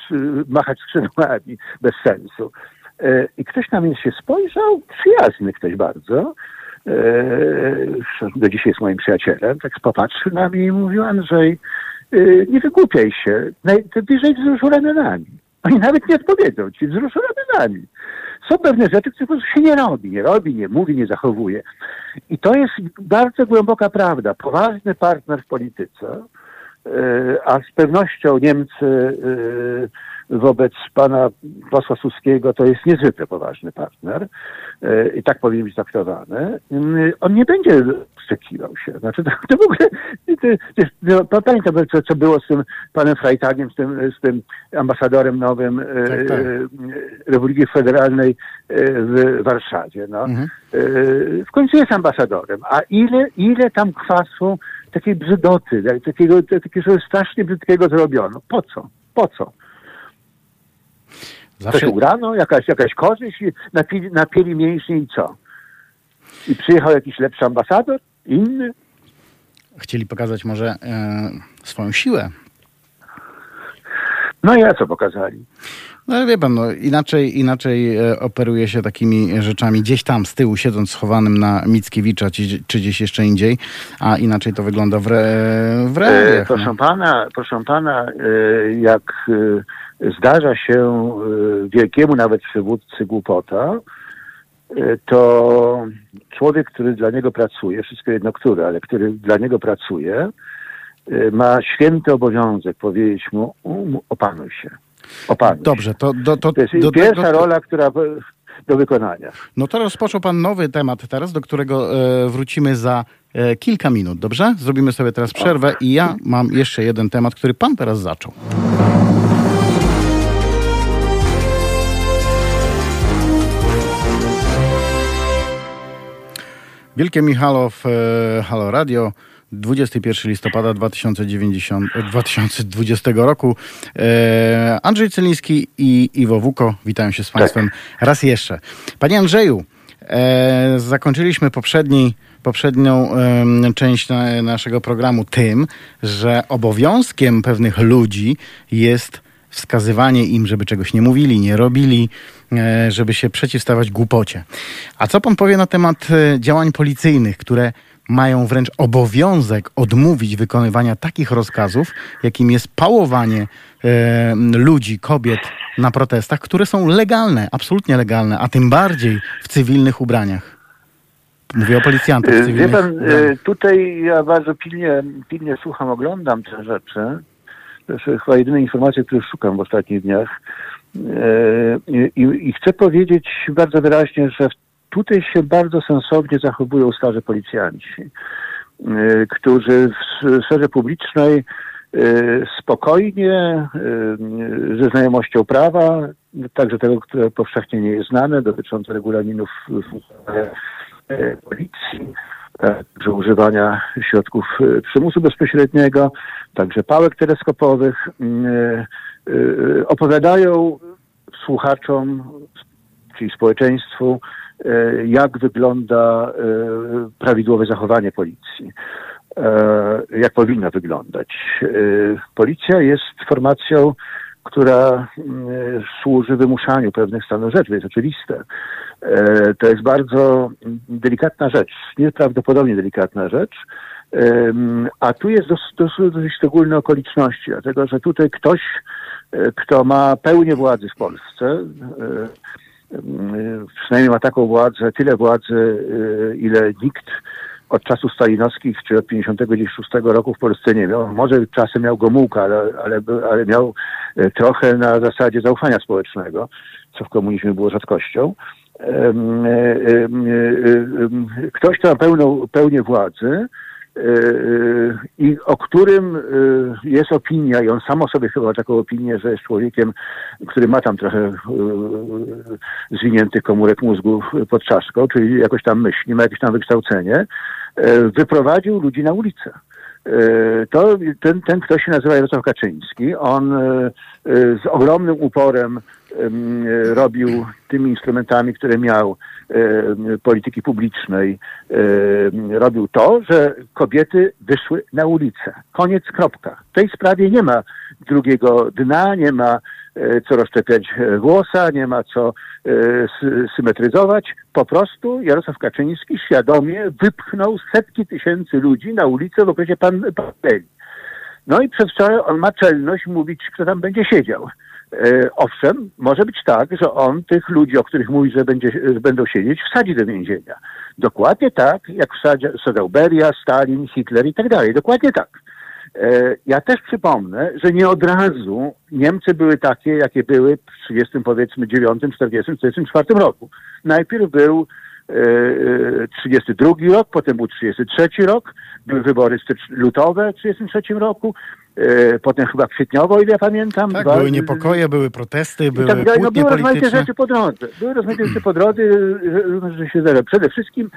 machać skrzydłami bez sensu. E, I ktoś na mnie się spojrzał, przyjazny ktoś bardzo, do dzisiaj jest moim przyjacielem, tak popatrzył na mnie i mówił, Andrzej, Y, nie wygłupiaj się, najbliżej wzruszu ramionami. Oni nawet nie odpowiedzą ci, wzruszą ramionami. Są pewne rzeczy, które po prostu się nie robi, nie robi, nie mówi, nie zachowuje. I to jest bardzo głęboka prawda. Poważny partner w polityce, e, a z pewnością Niemcy wobec pana posła Suskiego to jest niezwykle poważny partner e, i tak powinien być traktowany. On nie będzie wstrzekiwał się. Znaczy, to, to w ogóle, to, to, pamiętam, co, co było z tym panem Freitagiem, z tym, z tym ambasadorem nowym tak, tak. Republiki Federalnej w Warszawie. No. Mhm. W końcu jest ambasadorem. A ile, ile tam kwasu takiej brzydoty, takiego, takiego strasznie brzydkiego zrobiono? Po co? Po co? Zawsze... Coś ugrano? Jakaś, jakaś korzyść? Napili, napieli mięśnie i co? I przyjechał jakiś lepszy ambasador? Inny? Chcieli pokazać może e, swoją siłę. No i a co pokazali? No ale wie pan, no, inaczej, inaczej e, operuje się takimi rzeczami gdzieś tam z tyłu, siedząc schowanym na Mickiewicza czy, czy gdzieś jeszcze indziej, a inaczej to wygląda w, re, w realiach. E, proszę, no. pana, proszę pana, e, jak e, zdarza się e, wielkiemu nawet przywódcy głupota, e, to człowiek, który dla niego pracuje, wszystko jedno który, ale który dla niego pracuje, ma święty obowiązek powiedzieć mu, opanuj się opanuć. Dobrze, to... Do, to, to jest do, pierwsza do, rola, która do wykonania. No to rozpoczął pan nowy temat teraz, do którego e, wrócimy za e, kilka minut, dobrze? Zrobimy sobie teraz przerwę i ja mam jeszcze jeden temat, który pan teraz zaczął. Wielkie Michalow, e, Halo Radio. 21 listopada 2090, 2020 roku. E, Andrzej Celiński i Iwo Wuko witają się z Państwem tak. raz jeszcze. Panie Andrzeju, e, zakończyliśmy poprzedni, poprzednią e, część na, naszego programu tym, że obowiązkiem pewnych ludzi jest wskazywanie im, żeby czegoś nie mówili, nie robili, e, żeby się przeciwstawać głupocie. A co pan powie na temat e, działań policyjnych, które mają wręcz obowiązek odmówić wykonywania takich rozkazów, jakim jest pałowanie e, ludzi, kobiet na protestach, które są legalne, absolutnie legalne, a tym bardziej w cywilnych ubraniach. Mówię o policjantach e, cywilnych. Wie pan, e, tutaj ja bardzo pilnie, pilnie słucham, oglądam te rzeczy. To jest chyba jedyne informacje, które szukam w ostatnich dniach. E, I, I, chcę powiedzieć bardzo wyraźnie, że tutaj się bardzo sensownie zachowują starzy policjanci, y, którzy w sferze publicznej y, spokojnie, ze znajomością prawa, także tego, które powszechnie nie jest znane, dotyczące regulaminów policji, także używania środków przymusu bezpośredniego, także pałek teleskopowych, opowiadają słuchaczom, czyli społeczeństwu, E, jak wygląda e, prawidłowe zachowanie policji, e, jak powinna wyglądać. Policja jest formacją, która służy wymuszaniu pewnych stanów rzeczy, jest oczywiste. To jest bardzo delikatna rzecz, nieprawdopodobnie delikatna rzecz. A tu jest dosyć, dosyć szczególne okoliczności, dlatego że tutaj ktoś, kto ma pełnię władzy w Polsce, przynajmniej ma taką władzę, tyle władzy, ile nikt od czasów stalinowskich czy od 56 roku w Polsce nie miał. Może czasem miał Gomułka, ale, ale, ale miał y, trochę na zasadzie zaufania społecznego, co w komunizmie było rzadkością. Y, ktoś, kto pełną, pełnię władzy, i o którym jest opinia, i on sam o sobie chyba taką opinię, że jest człowiekiem, który ma tam trochę zwiniętych komórek mózgu pod czaszką, czyli jakoś tam myśli, ma jakieś tam wykształcenie, wyprowadził ludzi na ulicę. To ten, ten ktoś się nazywa Jarosław Kaczyński. On z ogromnym uporem robił tymi instrumentami, które miał polityki publicznej, robił to, że kobiety wyszły na ulicę. Koniec, kropka. W tej sprawie nie ma drugiego dna, nie ma e, co rozszczepiać włosa, nie ma co e, symetryzować. Po prostu Jarosław Kaczyński świadomie wypchnął setki tysięcy ludzi na ulicę w okresie pandemii. No i przedwczoraj on ma czelność mówić, kto tam będzie siedział. E, owszem, może być tak, że on tych ludzi, o których mówi, że, będzie, będą siedzieć, wsadzi do więzienia. Dokładnie tak, jak wsadzał Beria, Stalin, Hitler i tak dalej. Dokładnie tak. E, ja też przypomnę, że nie od razu Niemcy były takie, jakie były w 30, powiedzmy 9, 40, 44 roku. Najpierw był 32 e, rok, potem był 33 rok, były wybory lutowe w 33 roku, potem chyba kwietniowo, ile ja pamiętam. Tak, były niepokoje, były protesty, były tak dalej. No, były rozmaite rzeczy po drodze. Były rozmaite rzeczy po drodze, że się zero. Przede wszystkim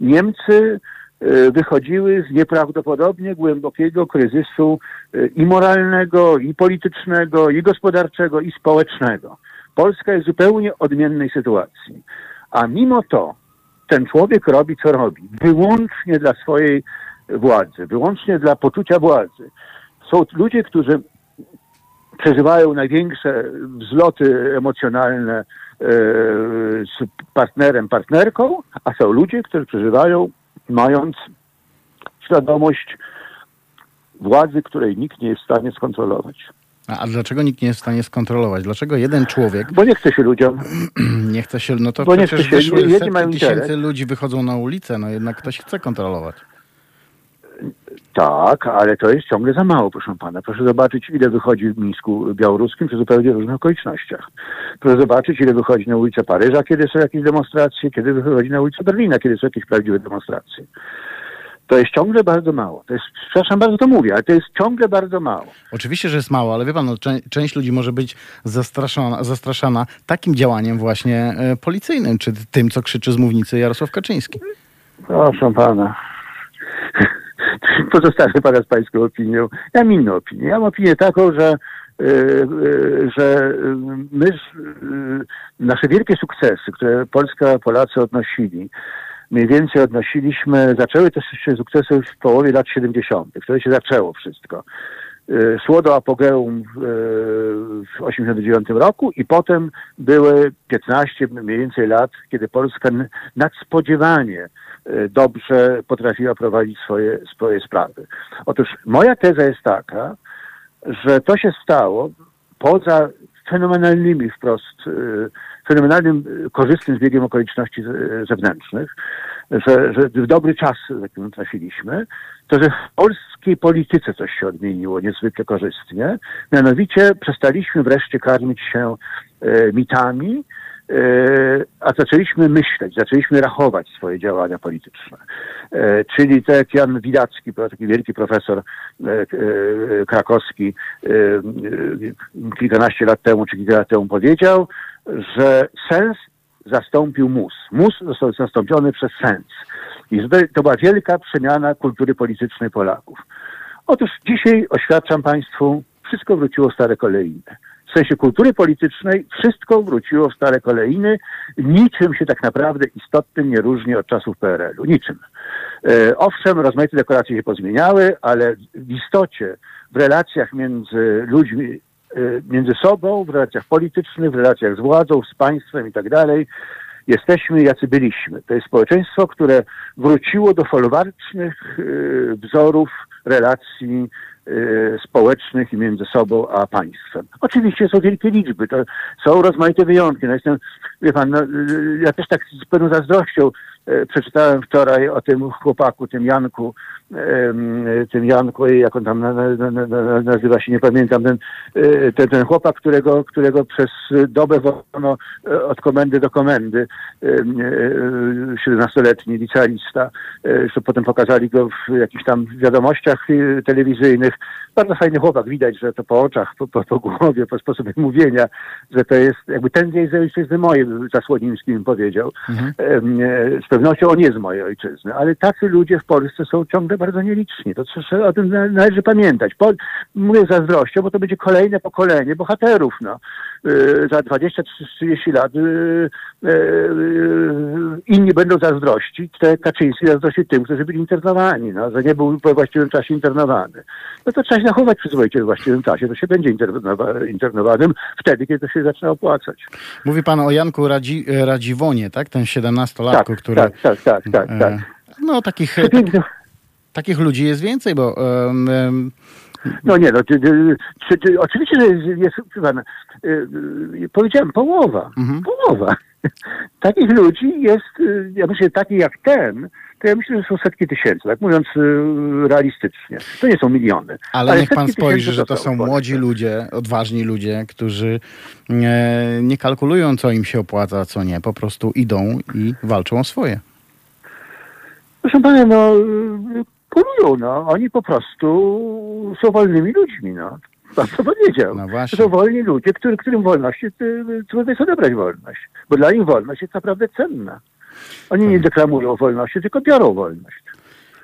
Niemcy e, wychodziły z nieprawdopodobnie głębokiego kryzysu e, i moralnego, i politycznego, i gospodarczego, i społecznego. Polska jest w zupełnie odmiennej sytuacji. A mimo to ten człowiek robi, co robi. Wyłącznie dla swojej władzy, wyłącznie dla poczucia władzy są ludzie, którzy przeżywają największe wzloty emocjonalne e, z partnerem, partnerką, a są ludzie, którzy przeżywają mając świadomość władzy, której nikt nie jest w stanie skontrolować. A, a dlaczego nikt nie jest w stanie skontrolować? Dlaczego jeden człowiek... Bo nie chce się ludziom. nie chce się, no to Bo nie chce się, jedni mają tysięcy interes. ludzi wychodzą na ulicę, no jednak ktoś chce kontrolować. Tak, ale to jest ciągle za mało, proszę pana. Proszę zobaczyć, ile wychodzi w Mińsku białoruskim przy zupełnie różnych okolicznościach. Proszę zobaczyć, ile wychodzi na ulicę Paryża, kiedy są jakieś demonstracje, kiedy wychodzi na ulicę Berlina, kiedy są jakieś prawdziwe demonstracje. To jest ciągle bardzo mało. To jest, przepraszam bardzo to mówię, ale to jest ciągle bardzo mało. Oczywiście, że jest mało, ale wie pan, no, część, część ludzi może być zastraszona, zastraszana takim działaniem właśnie e, policyjnym, czy tym, co krzyczy z mównicy Jarosław Kaczyński. Proszę pana. pozostawię pana z pańską opinią. Ja mam inną opinię. Ja mam opinię taką, że y, y, że my, y, nasze wielkie sukcesy, które Polska, Polacy odnosili, mniej więcej odnosiliśmy, zaczęły te sukcesy w połowie lat 70., wtedy się zaczęło wszystko. Szło do apogeum w 1989 roku i potem były 15 mniej więcej lat, kiedy Polska nadspodziewanie Y, dobrze potrafiła prowadzić swoje, swoje sprawy. Otóż moja teza jest taka, że to się stało poza fenomenalnymi wprost, y, fenomenalnym, y, korzystnym zbiegiem okoliczności zewnętrznych, że, że w dobry czas tak trafiliśmy, to że w polskiej polityce coś się odmieniło niezwykle korzystnie. Mianowicie przestaliśmy wreszcie karmić się mitami, E, a zaczęliśmy myśleć, zaczęliśmy rachować swoje działania polityczne. E, czyli tak jak Jan Widacki, taki wielki profesor e, krakowski kilkanaście lat temu czy kilka lat temu powiedział, że sens zastąpił mus. Mus został zastąpiony przez sens. I to była wielka przemiana kultury politycznej Polaków. Otóż dzisiaj oświadczam Państwu, wszystko wróciło stare kolejne w sensie kultury politycznej wszystko wróciło w stare kolejny. Niczym się tak naprawdę istotnym nie różni od czasów PRL-u. Niczym. E, owszem, rozmaite dekoracje się pozmieniały, ale w istocie w relacjach między ludźmi, między sobą, w relacjach politycznych, w relacjach z władzą, z państwem i tak dalej, jesteśmy jacy byliśmy. To jest społeczeństwo, które wróciło do folwarcznych e, wzorów relacji Y, społecznych i między sobą a państwem. Oczywiście są wielkie liczby, to są rozmaite wyjątki. No jestem, wie pan, no, y, ja też tak z pewną zazdrością przeczytałem wczoraj o tym chłopaku, tym Janku, tym Janku, jak on tam nazywa się, nie pamiętam, ten, e, ten, ten chłopak, którego, którego przez dobę wołano e, od komendy do komendy, 17-letni licealista, że potem pokazali go w jakichś tam wiadomościach telewizyjnych. Bardzo fajny chłopak, widać, że to po oczach, po, po, po głowie, po sposobie mówienia, że to jest jakby ten z jej ojczyzny mojej, Zasłoniński powiedział. Mhm. Pewnością on jest z mojej ojczyzny, ale tacy ludzie w Polsce są ciągle bardzo nieliczni. To trzeba, o tym należy pamiętać. Po, mówię zazdrością, bo to będzie kolejne pokolenie bohaterów. No. Yy, za 20-30 lat yy, yy, inni będą zazdrościć, te Kaczyński zazdrości tym, którzy byli internowani, no, że nie był we właściwym czasie internowany. No to trzeba się zachować przyzwoicie w właściwym czasie, to się będzie internowanym wtedy, kiedy to się zaczyna opłacać. Mówi pan o Janku Radzi, Radziwonie, tak? Ten 17-latku, tak, który... Tak, tak, tak, tak. tak. No takich... Takich ludzi jest więcej, bo um, um, No nie, no, czy, czy, czy, oczywiście, że jest, jest pan, y, y, powiedziałem, połowa, Mhm. połowa. Takich ludzi jest, y, ja myślę, takich jak ten, to ja myślę, że są setki tysięcy, tak mówiąc y, realistycznie. To nie są miliony. Ale, niech pan spojrzy, że to są młodzi ludzie, odważni ludzie, którzy e, nie kalkulują, co im się opłaca, a co nie. Po prostu idą i walczą o swoje. Proszę pana, no, polują, no. Oni po prostu są wolnymi ludźmi, no. Pan to powiedział. No To są wolni ludzie, który, którym wolności trudno jest odebrać wolność. Bo dla nich wolność jest naprawdę cenna. Oni Tak. nie deklamują wolności, tylko biorą wolność.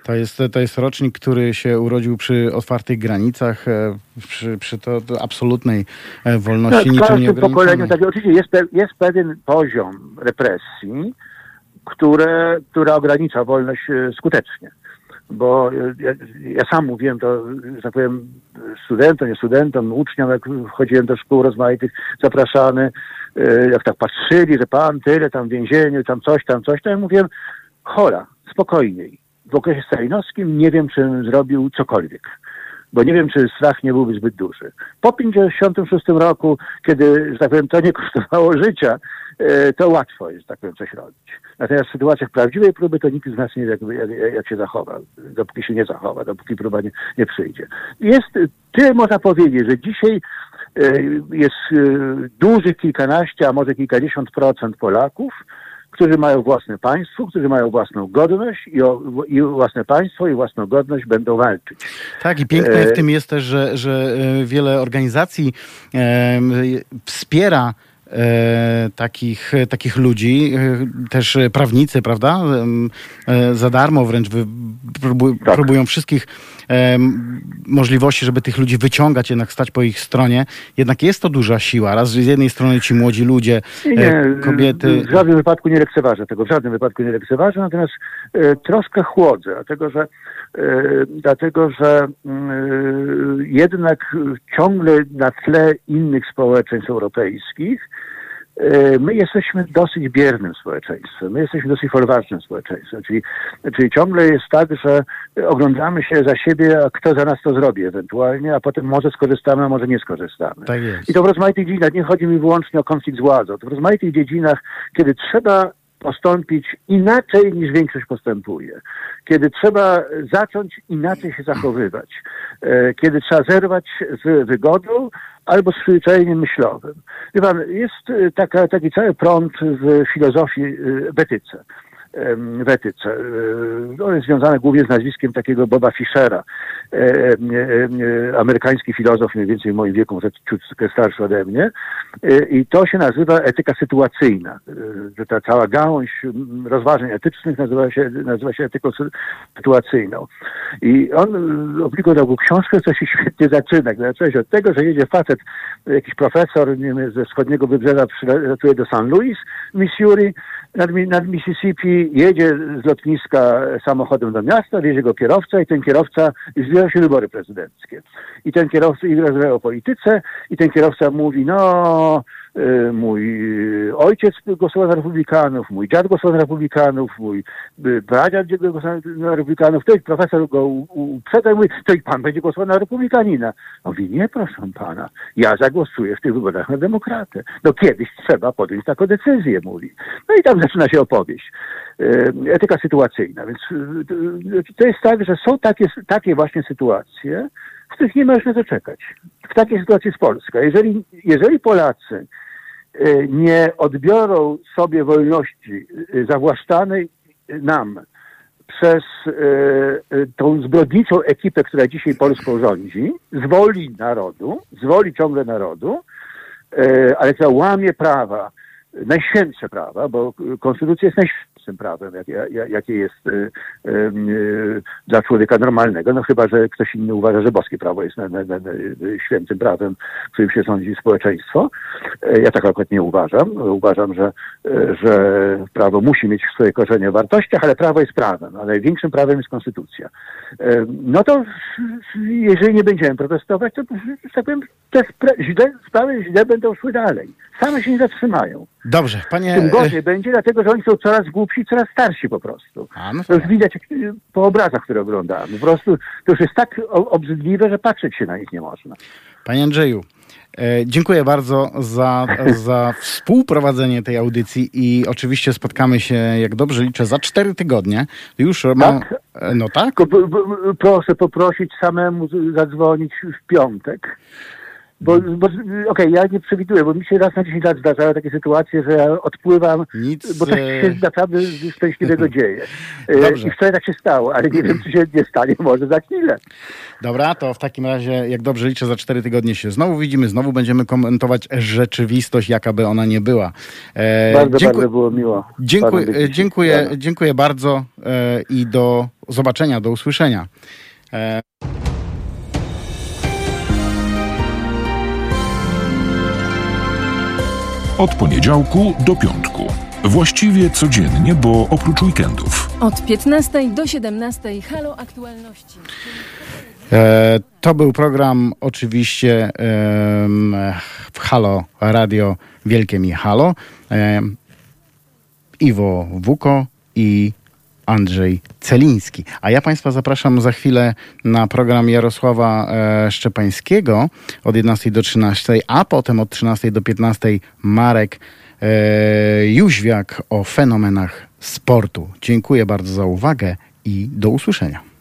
To jest, to jest rocznik, który się urodził przy otwartych granicach, e, przy, przy to, to absolutnej e, wolności, Tak, w niczym każdym pokoleniu, tak, oczywiście jest, jest pewien poziom represji, które, która ogranicza wolność e, skutecznie. Bo ja, ja sam mówiłem to, że tak powiem, studentom, nie studentom, uczniom, jak wchodziłem do szkół rozmaitych, zapraszany, jak tak patrzyli, że pan tyle tam w więzieniu, tam coś, tam coś, to ja mówiłem, hola, spokojniej. W okresie stalinowskim nie wiem, czy zrobił cokolwiek bo nie wiem, czy strach nie byłby zbyt duży. Po 56 roku, kiedy, że tak powiem, to nie kosztowało życia, e, to łatwo jest, tak powiem, coś robić. Natomiast w sytuacjach prawdziwej próby to nikt z nas nie wie, jak, jak, jak się zachowa, dopóki się nie zachowa, dopóki próba nie, nie przyjdzie. Jest, tyle można powiedzieć, że dzisiaj jest e, dużych kilkanaście, a może kilkadziesiąt procent Polaków, którzy mają własne państwo, którzy mają własną godność i o i własne państwo i własną godność będą walczyć. Tak, i piękne E, w tym jest też, że, że e, wiele organizacji e, wspiera e, takich, takich ludzi, e, też e, prawnicy, prawda? E, Za darmo wręcz wy, próbu, Tak. próbują wszystkich możliwości, żeby tych ludzi wyciągać, jednak stać po ich stronie. Jednak jest to duża siła. Raz z jednej strony ci młodzi ludzie, Nie, e, kobiety. W żadnym wypadku nie lekceważę tego, w żadnym wypadku nie lekceważę, natomiast e, troszkę chłodzę, dlatego że, e, dlatego, że mm, jednak ciągle na tle innych społeczeństw europejskich my jesteśmy dosyć biernym społeczeństwem, my jesteśmy dosyć folwarcznym społeczeństwem, czyli, czyli ciągle jest tak, że oglądamy się za siebie, a kto za nas to zrobi ewentualnie, a potem może skorzystamy, a może nie skorzystamy. Tak jest. I to w rozmaitych dziedzinach, nie chodzi mi wyłącznie o konflikt z władzą, to w rozmaitych dziedzinach, kiedy trzeba postąpić inaczej niż większość postępuje, kiedy trzeba zacząć inaczej się zachowywać, e, kiedy trzeba zerwać z wygodą albo z zwyczajeniem myślowym. Wie pan, jest e, taka, taki cały prąd w filozofii e, w etyce em, w etyce. E, On jest związany głównie z nazwiskiem takiego Boba Fischera, e, e, amerykański filozof mniej więcej w moim wieku, może ciut starszy ode mnie. I to się nazywa etyka sytuacyjna. Że ta cała gałąź rozważań etycznych nazywa się, nazywa się etyką sy- sytuacyjną. I on opublikował taką książkę, co się świetnie zaczyna. Zaczyna się od tego, że jedzie facet, jakiś profesor nie wiem, ze wschodniego wybrzeża przylatuje do St. Louis, Missouri, nad, nad Mississippi, jedzie z lotniska samochodem do miasta, wiezie go kierowca i ten kierowca, i zbliżają się wybory prezydenckie. I ten kierowca, i rozmawiają o polityce, i ten kierowca mówi, no, mój y, ojciec głosował na republikanów, mój dziad głosował na republikanów, mój y, pradziad głosował na republikanów, to i profesor go u- u- uprzedza i mówi, to i pan będzie głosował na republikanina. On mówi, nie proszę pana, ja zagłosuję w tych wyborach na demokratę. No kiedyś trzeba podjąć taką decyzję, mówi. No i tam zaczyna się opowieść. E, Etyka sytuacyjna. Więc e, to jest tak, że są takie, takie właśnie sytuacje, w których nie można doczekać. W takiej sytuacji jest Polska. Jeżeli, jeżeli Polacy e, nie odbiorą sobie wolności e, zawłaszczanej nam przez e, tą zbrodniczą ekipę, która dzisiaj Polską rządzi, z woli narodu, z woli ciągle narodu, ale która łamie prawa, najświętsze prawa, bo konstytucja jest najświętszym prawem, jakie, jak- jakie jest e, e, e, dla człowieka normalnego, no chyba, że ktoś inny uważa, że boskie prawo jest na, na, na, na, świętym prawem, którym się rządzi społeczeństwo. E, Ja tak akurat nie uważam. Uważam, że, e, że prawo musi mieć swoje korzenie w wartościach, ale prawo jest prawem, a największym prawem jest konstytucja. E, No to jeżeli nie będziemy protestować, to, tak powiem, te źle, sprawy źle będą szły dalej. Same się nie zatrzymają. Dobrze, panie... Tym gorzej będzie, dlatego że oni są coraz głupsi ci coraz starsi po prostu. A, no To już widać po obrazach, które oglądamy. Po prostu to już jest tak obrzydliwe, że patrzeć się na nich nie można. Panie Andrzeju, e, dziękuję bardzo za, za współprowadzenie tej audycji i oczywiście spotkamy się, jak dobrze liczę, za cztery tygodnie. Już. Tak? e, No tak? Proszę poprosić samemu zadzwonić w piątek. Bo, bo okej, ja nie przewiduję, bo mi się raz na 10 lat zdarzały takie sytuacje, że ja odpływam, Nic, bo coś e, się naprawdę szczęśliwego dzieje. E, Dobrze. I wczoraj tak się stało, ale nie wiem, czy się nie stanie może za chwilę. Dobra, to w takim razie, jak dobrze liczę, za cztery tygodnie się znowu widzimy, znowu będziemy komentować rzeczywistość, jaka by ona nie była. E, Bardzo, dziękuję, bardzo było miło. dziękuję, e, dziękuję, dzisiaj. dziękuję bardzo e, i do zobaczenia, do usłyszenia. E, Od poniedziałku do piątku. Właściwie codziennie, bo oprócz weekendów. Od 15 do 17 Halo Aktualności. E, To był program oczywiście w Halo Radio Wielkie Mi Halo. Em, Iwo Wuko i Andrzej Celiński. A ja Państwa zapraszam za chwilę na program Jarosława e, Szczepańskiego od 11 do 13, a potem od 13 do 15 Marek e, Jóźwiak o fenomenach sportu. Dziękuję bardzo za uwagę i do usłyszenia.